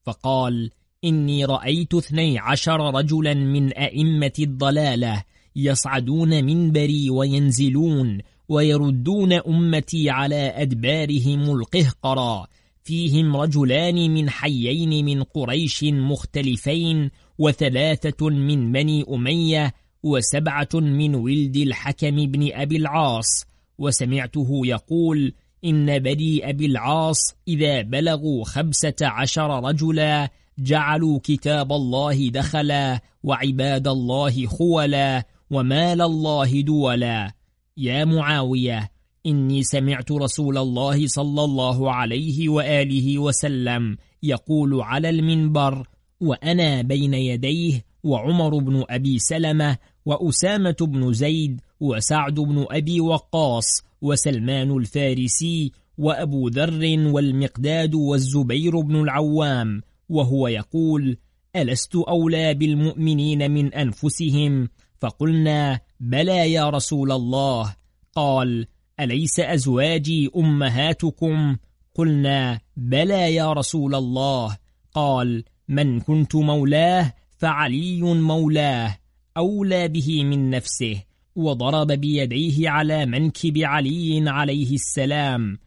فقال إني رأيت اثني عشر رجلا من أئمة الضلالة يصعدون منبري وينزلون ويردون أمتي على أدبارهم القهقرا. فيهم رجلان من حيين من قريش مختلفين وثلاثة من بني أمية وسبعة من ولد الحكم بن أبي العاص. وسمعته يقول إن بني أبي العاص إذا بلغوا خمسة عشر رجلا جعلوا كتاب الله دخلا وعباد الله خولا ومال الله دولا. يا معاوية إني سمعت رسول الله صلى الله عليه وآله وسلم يقول على المنبر وأنا بين يديه وعمر بن أبي سلمة وأسامة بن زيد وسعد بن أبي وقاص وسلمان الفارسي وأبو ذر والمقداد والزبير بن العوام وهو يقول ألست أولى بالمؤمنين من أنفسهم؟ فقلنا بلى يا رسول الله. قال أليس أزواجي أمهاتكم؟ قلنا بلى يا رسول الله. قال من كنت مولاه فعلي مولاه أولى به من نفسه وضرب بيديه على منكب علي عليه السلام.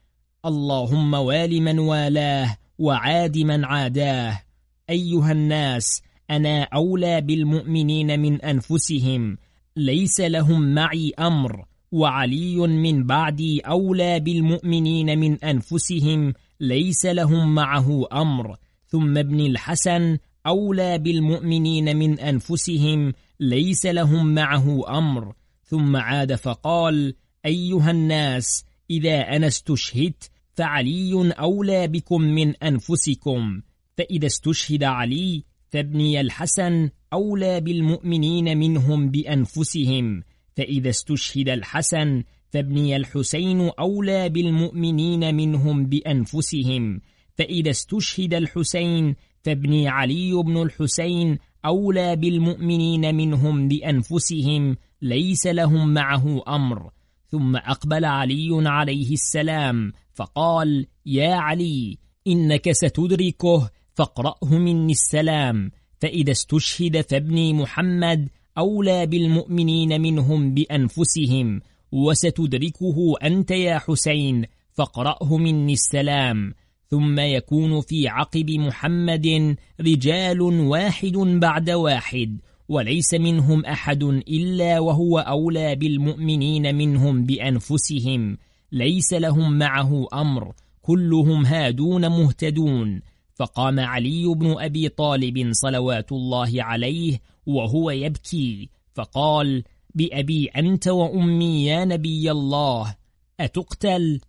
اللهم وال من والاه وعاد من عاداه. أيها الناس أنا أولى بالمؤمنين من أنفسهم. ليس لهم معي أمر. وعلي من بعدي أولى بالمؤمنين من أنفسهم. ليس لهم معه أمر. ثم ابن الحسن أولى بالمؤمنين من أنفسهم. ليس لهم معه أمر. ثم عاد فقال أيها الناس إذا أنا استشهدت فعلي أولى بكم من أنفسكم فإذا استشهد علي فابني الحسن أولى بالمؤمنين منهم بأنفسهم فإذا استشهد الحسن فابني الحسين أولى بالمؤمنين منهم بأنفسهم فإذا استشهد الحسين فابني علي بن الحسين أولى بالمؤمنين منهم بأنفسهم ليس لهم معه أمر. ثم أقبل علي عليه السلام فقال يا علي إنك ستدركه فاقرأه مني السلام. فإذا استشهد فابني محمد أولى بالمؤمنين منهم بأنفسهم وستدركه أنت يا حسين فاقرأه مني السلام. ثم يكون في عقب محمد رجال واحد بعد واحد وليس منهم أحد إلا وهو أولى بالمؤمنين منهم بأنفسهم. ليس لهم معه أمر كلهم هادون مهتدون فقام علي بن أبي طالب صلوات الله عليه وهو يبكي فقال بأبي أنت وأمي يا نبي الله أتقتل؟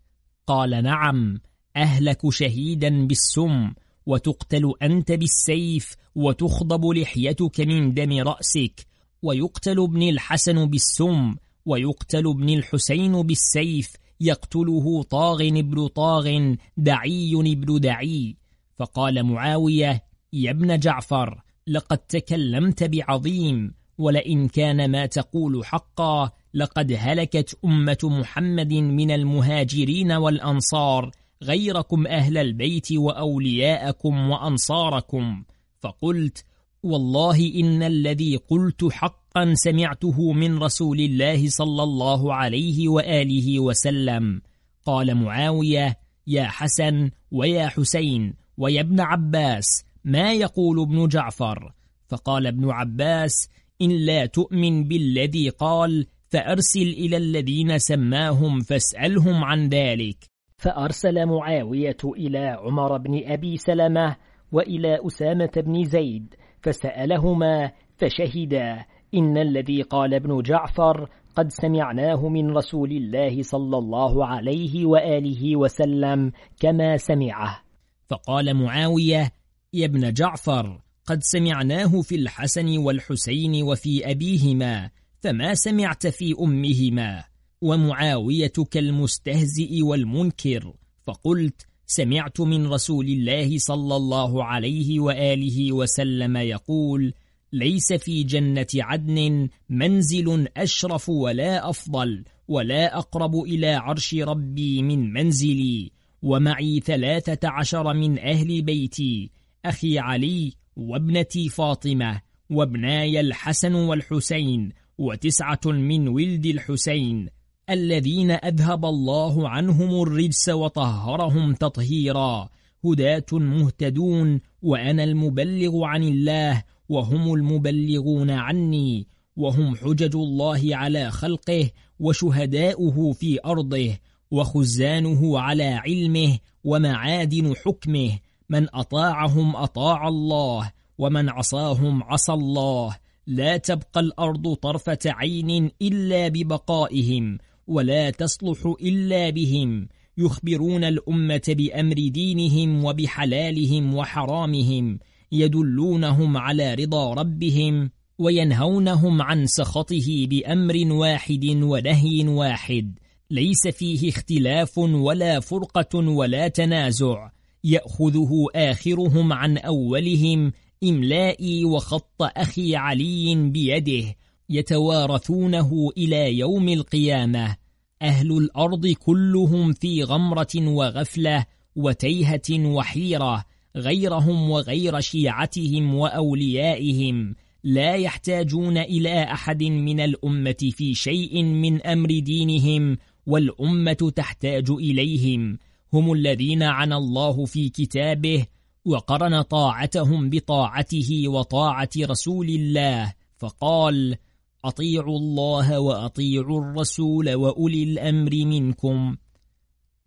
قال نعم أهلك شهيدا بالسم وتقتل أنت بالسيف وتخضب لحيتك من دم رأسك ويقتل ابن الحسن بالسم ويقتل ابن الحسين بالسيف يقتله طاغ ابن طاغ دعي ابن دعي. فقال معاوية يا ابن جعفر لقد تكلمت بعظيم ولئن كان ما تقول حقا لقد هلكت أمة محمد من المهاجرين والأنصار غيركم أهل البيت وأولياءكم وأنصاركم. فقلت والله إن الذي قلت حقا سمعته من رسول الله صلى الله عليه وآله وسلم. قال معاوية يا حسن ويا حسين ويا ابن عباس ما يقول ابن جعفر؟ فقال ابن عباس إن لا تؤمن بالذي قال فأرسل إلى الذين سماهم فاسألهم عن ذلك. فأرسل معاوية إلى عمر بن أبي سلمة وإلى أسامة بن زيد فسألهما فشهدا إن الذي قال ابن جعفر قد سمعناه من رسول الله صلى الله عليه وآله وسلم كما سمعه. فقال معاوية يا ابن جعفر قد سمعناه في الحسن والحسين وفي أبيهما فما سمعت في أمهما؟ ومعاوية كالمستهزئ والمنكر فقلت سمعت من رسول الله صلى الله عليه وآله وسلم يقول ليس في جنة عدن منزل أشرف ولا أفضل ولا أقرب إلى عرش ربي من منزلي ومعي ثلاثة عشر من أهل بيتي أخي علي وابنتي فاطمة وابناي الحسن والحسين وتسعة من ولد الحسين الذين أذهب الله عنهم الرجس وطهرهم تطهيرا. هداة مهتدون وأنا المبلغ عن الله وهم المبلغون عني. وهم حجج الله على خلقه وشهداؤه في أرضه وخزانه على علمه ومعادن حكمه. من أطاعهم أطاع الله ومن عصاهم عصى الله. لا تبقى الأرض طرفة عين إلا ببقائهم. ولا تصلح إلا بهم يخبرون الأمة بأمر دينهم وبحلالهم وحرامهم يدلونهم على رضا ربهم وينهونهم عن سخطه بأمر واحد ونهي واحد. ليس فيه اختلاف ولا فرقة ولا تنازع. يأخذه آخرهم عن أولهم إملائي وخط أخي علي بيده. يتوارثونه إلى يوم القيامة. أهل الأرض كلهم في غمرة وغفلة وتيهة وحيرة غيرهم وغير شيعتهم وأوليائهم. لا يحتاجون إلى أحد من الأمة في شيء من أمر دينهم والأمة تحتاج إليهم. هم الذين عنى الله في كتابه وقرن طاعتهم بطاعته وطاعة رسول الله. فقال أطيعوا الله وأطيعوا الرسول وأولي الأمر منكم.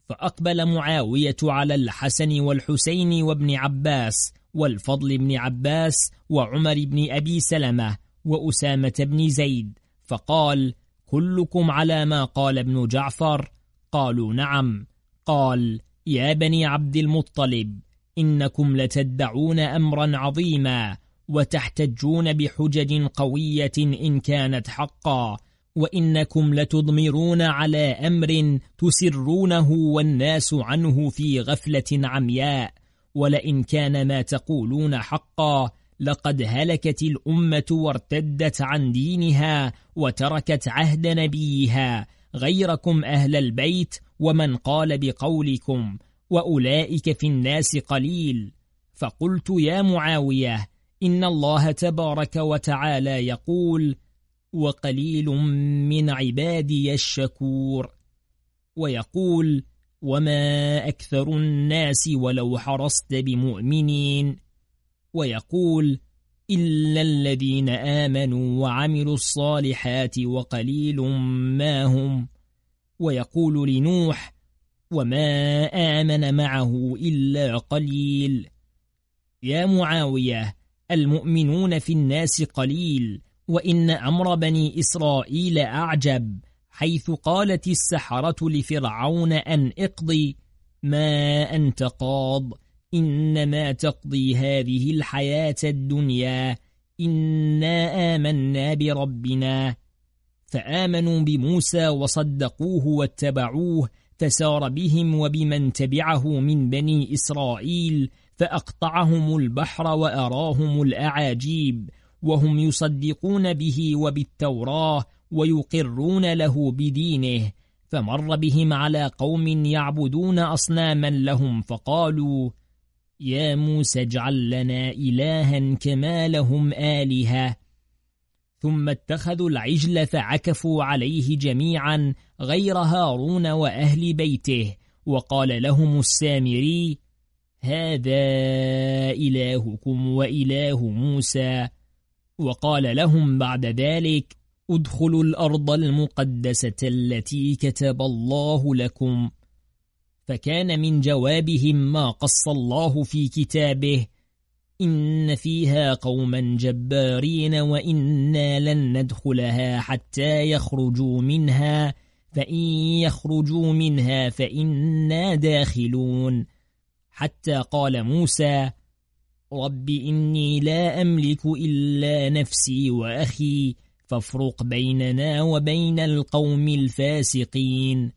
فأقبل معاوية على الحسن والحسين وابن عباس والفضل بن عباس وعمر بن أبي سلمة وأسامة بن زيد فقال كلكم على ما قال ابن جعفر. قالوا نعم. قال يا بني عبد المطلب إنكم لتدعون أمرا عظيما وتحتجون بحجج قوية إن كانت حقا وإنكم لتضمرون على أمر تسرونه والناس عنه في غفلة عمياء ولئن كان ما تقولون حقا لقد هلكت الأمة وارتدت عن دينها وتركت عهد نبيها غيركم أهل البيت ومن قال بقولكم وأولئك في الناس قليل. فقلت يا معاوية إن الله تبارك وتعالى يقول وقليل من عبادي الشكور ويقول وما أكثر الناس ولو حرصت بمؤمنين ويقول إلا الذين آمنوا وعملوا الصالحات وقليل ما هم ويقول لنوح وما آمن معه إلا قليل يا معاوية المؤمنون في الناس قليل وإن أمر بني إسرائيل أعجب حيث قالت السحرة لفرعون أن اقضي ما أنت قاض إنما تقضي هذه الحياة الدنيا إنا آمنا بربنا. فآمنوا بموسى وصدقوه واتبعوه فسار بهم وبمن تبعه من بني إسرائيل فأقطعهم البحر وأراهم الأعاجيب وهم يصدقون به وبالتوراة ويقرون له بدينه فمر بهم على قوم يعبدون أصناما لهم فقالوا يا موسى اجعل لنا إلها كما لهم آلهة ثم اتخذوا العجل فعكفوا عليه جميعا غير هارون وأهل بيته وقال لهم السامري هذا إلهكم وإله موسى. وقال لهم بعد ذلك ادخلوا الأرض المقدسة التي كتب الله لكم. فكان من جوابهم ما قص الله في كتابه إن فيها قوما جبارين وإنا لن ندخلها حتى يخرجوا منها فإن يخرجوا منها فإنا داخلون. حتى قال موسى رب إني لا أملك إلا نفسي وأخي فافرق بيننا وبين القوم الفاسقين.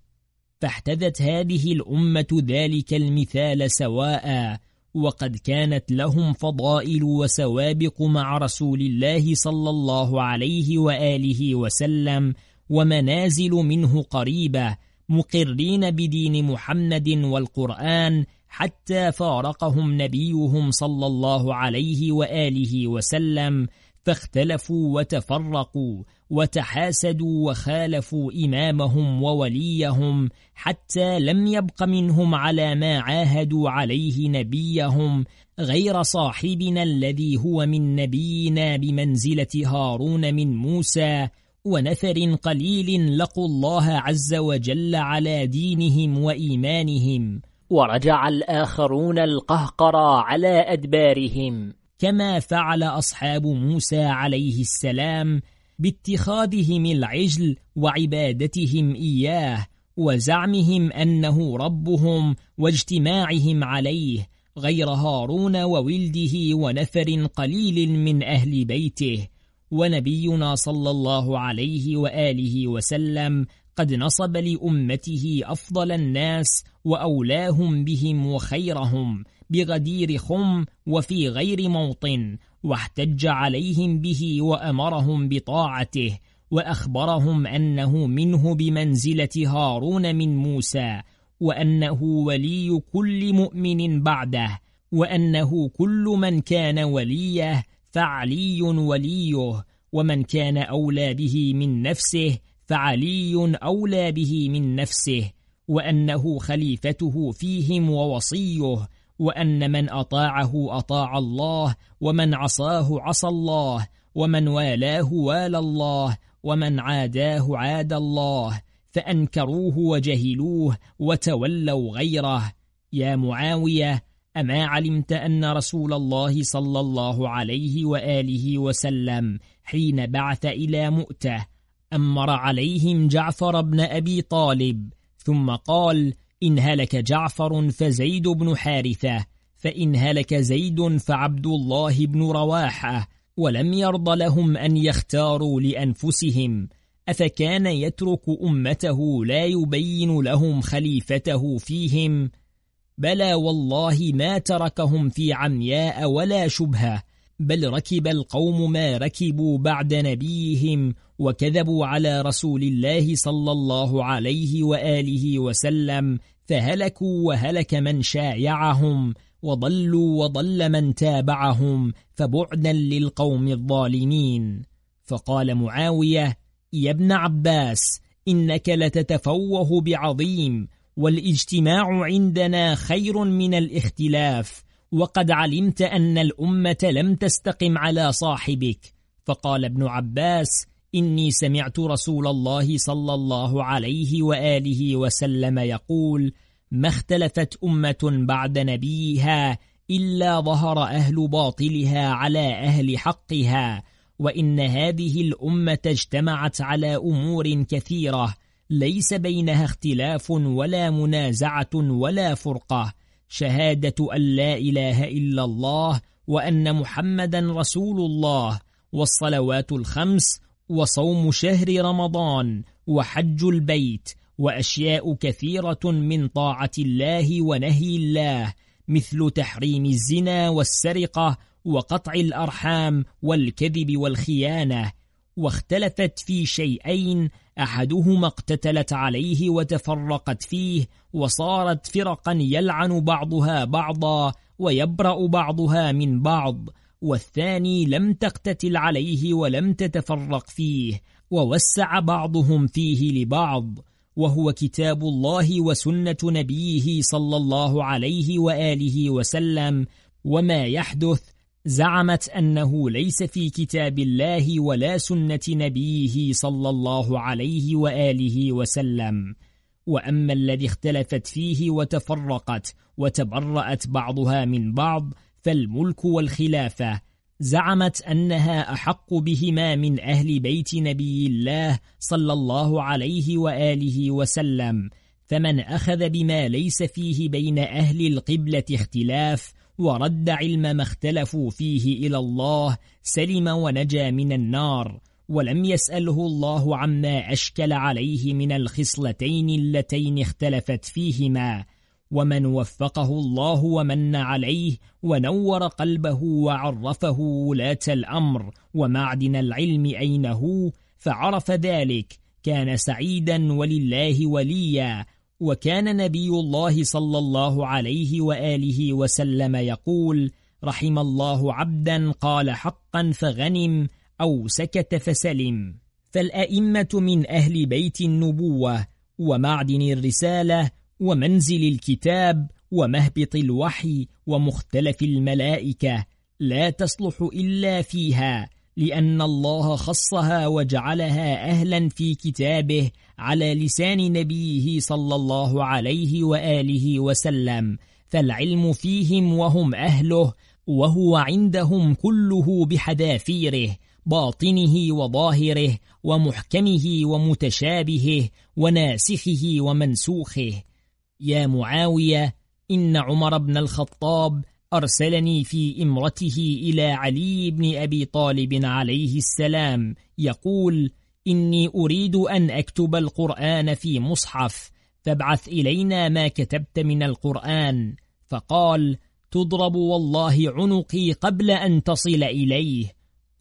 فاحتذت هذه الأمة ذلك المثال سواء وقد كانت لهم فضائل وسوابق مع رسول الله صلى الله عليه وآله وسلم ومنازل منه قريبة مقرين بدين محمد والقرآن حتى فارقهم نبيهم صلى الله عليه وآله وسلم فاختلفوا وتفرقوا وتحاسدوا وخالفوا إمامهم ووليهم حتى لم يبق منهم على ما عاهدوا عليه نبيهم غير صاحبنا الذي هو من نبينا بمنزلة هارون من موسى ونفر قليل لقوا الله عز وجل على دينهم وإيمانهم. ورجع الآخرون القهقرى على أدبارهم. كما فعل أصحاب موسى عليه السلام باتخاذهم العجل وعبادتهم إياه وزعمهم أنه ربهم واجتماعهم عليه غير هارون وولده ونفر قليل من أهل بيته. ونبينا صلى الله عليه وآله وسلم قد نصب لأمته أفضل الناس وأولاهم بهم وخيرهم بغدير خم وفي غير موطن واحتج عليهم به وأمرهم بطاعته وأخبرهم أنه منه بمنزلة هارون من موسى وأنه ولي كل مؤمن بعده وأنه كل من كان وليه فعلي وليه ومن كان أولى به من نفسه فعلي أولى به من نفسه وأنه خليفته فيهم ووصيه وأن من أطاعه أطاع الله ومن عصاه عصى الله ومن والاه والى الله ومن عاداه عاد الله فأنكروه وجهلوه وتولوا غيره. يا معاوية أما علمت أن رسول الله صلى الله عليه وآله وسلم حين بعث إلى مؤتة أمر عليهم جعفر بن أبي طالب ثم قال إن هلك جعفر فزيد بن حارثة فإن هلك زيد فعبد الله بن رواحة ولم يرض لهم أن يختاروا لأنفسهم أفكان يترك أمته لا يبين لهم خليفته فيهم؟ بلى والله ما تركهم في عمياء ولا شبهة بل ركب القوم ما ركبوا بعد نبيهم وكذبوا على رسول الله صلى الله عليه وآله وسلم فهلكوا وهلك من شايعهم وضلوا وضل من تابعهم فبعدا للقوم الظالمين. فقال معاوية يا ابن عباس إنك لتتفوه بعظيم والإجتماع عندنا خير من الاختلاف وقد علمت أن الأمة لم تستقم على صاحبك. فقال ابن عباس إني سمعت رسول الله صلى الله عليه وآله وسلم يقول ما اختلفت أمة بعد نبيها إلا ظهر أهل باطلها على أهل حقها وإن هذه الأمة اجتمعت على أمور كثيرة ليس بينها اختلاف ولا منازعة ولا فرقة شهادة أن لا إله إلا الله وأن محمدا رسول الله والصلوات الخمس وصوم شهر رمضان وحج البيت وأشياء كثيرة من طاعة الله ونهي الله مثل تحريم الزنا والسرقة وقطع الأرحام والكذب والخيانة. واختلفت في شيئين أحدهما اقتتلت عليه وتفرقت فيه وصارت فرقا يلعن بعضها بعضا ويبرأ بعضها من بعض. والثاني لم تقتتل عليه ولم تتفرق فيه ووسع بعضهم فيه لبعض وهو كتاب الله وسنة نبيه صلى الله عليه وآله وسلم وما يحدث زعمت أنه ليس في كتاب الله ولا سنة نبيه صلى الله عليه وآله وسلم. وأما الذي اختلفت فيه وتفرقت وتبرأت بعضها من بعض فالملك والخلافة زعمت أنها أحق بهما من أهل بيت نبي الله صلى الله عليه وآله وسلم فمن أخذ بما ليس فيه بين أهل القبلة اختلاف ورد علم ما اختلفوا فيه إلى الله سلم ونجا من النار ولم يسأله الله عما أشكل عليه من الخصلتين اللتين اختلفت فيهما. ومن وفقه الله ومن عليه ونور قلبه وعرفه ولاة الأمر ومعدن العلم أينه فعرف ذلك كان سعيدا ولله وليا وكان نبي الله صلى الله عليه وآله وسلم يقول رحم الله عبدا قال حقا فغنم أو سكت فسلم فالأئمة من أهل بيت النبوة ومعدن الرسالة ومنزل الكتاب ومهبط الوحي ومختلف الملائكة لا تصلح إلا فيها لأن الله خصها وجعلها أهلا في كتابه على لسان نبيه صلى الله عليه وآله وسلم فالعلم فيهم وهم أهله وهو عندهم كله بحذافيره باطنه وظاهره ومحكمه ومتشابهه وناسخه ومنسوخه. يا معاوية إن عمر بن الخطاب أرسلني في إمرته إلى علي بن أبي طالب عليه السلام يقول إني أريد أن أكتب القرآن في مصحف فابعث إلينا ما كتبت من القرآن. فقال تضرب والله عنقي قبل أن تصل إليه.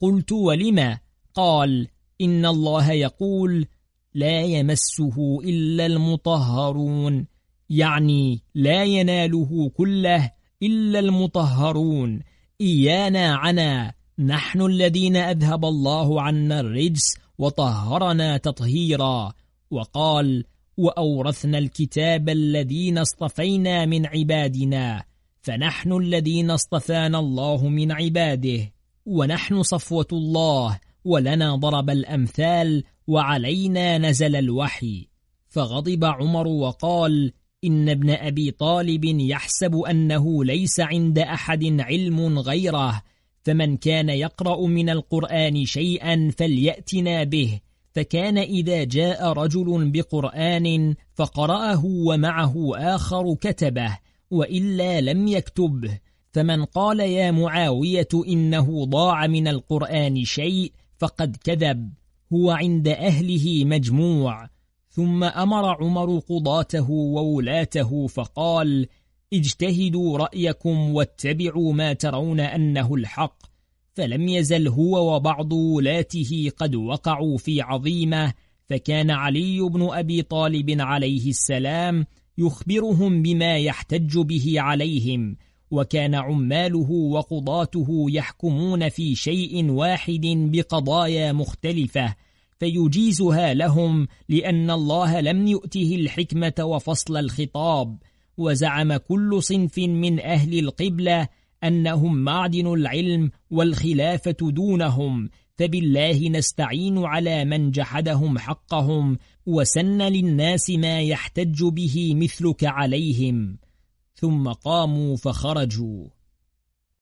قلت ولما قال إن الله يقول لا يمسه إلا المطهرون. يعني لا يناله كله إلا المطهرون. إيانا عنا. نحن الذين أذهب الله عنا الرجس وطهرنا تطهيرا. وقال وأورثنا الكتاب الذين اصطفينا من عبادنا فنحن الذين اصطفانا الله من عباده. ونحن صفوة الله ولنا ضرب الأمثال وعلينا نزل الوحي. فغضب عمر وقال إن ابن أبي طالب يحسب أنه ليس عند أحد علم غيره فمن كان يقرأ من القرآن شيئا فليأتنا به. فكان إذا جاء رجل بقرآن فقرأه ومعه آخر كتبه وإلا لم يكتبه فمن قال يا معاوية إنه ضاع من القرآن شيء فقد كذب. هو عند أهله مجموع. ثم أمر عمر قضاته وولاته فقال اجتهدوا رأيكم واتبعوا ما ترون أنه الحق فلم يزل هو وبعض ولاته قد وقعوا في عظيمة فكان علي بن أبي طالب عليه السلام يخبرهم بما يحتج به عليهم وكان عماله وقضاته يحكمون في شيء واحد بقضايا مختلفة فيجيزها لهم لأن الله لم يؤته الحكمة وفصل الخطاب. وزعم كل صنف من أهل القبلة أنهم معدن العلم والخلافة دونهم. فبالله نستعين على من جحدهم حقهم وسن للناس ما يحتج به مثلك عليهم. ثم قاموا فخرجوا.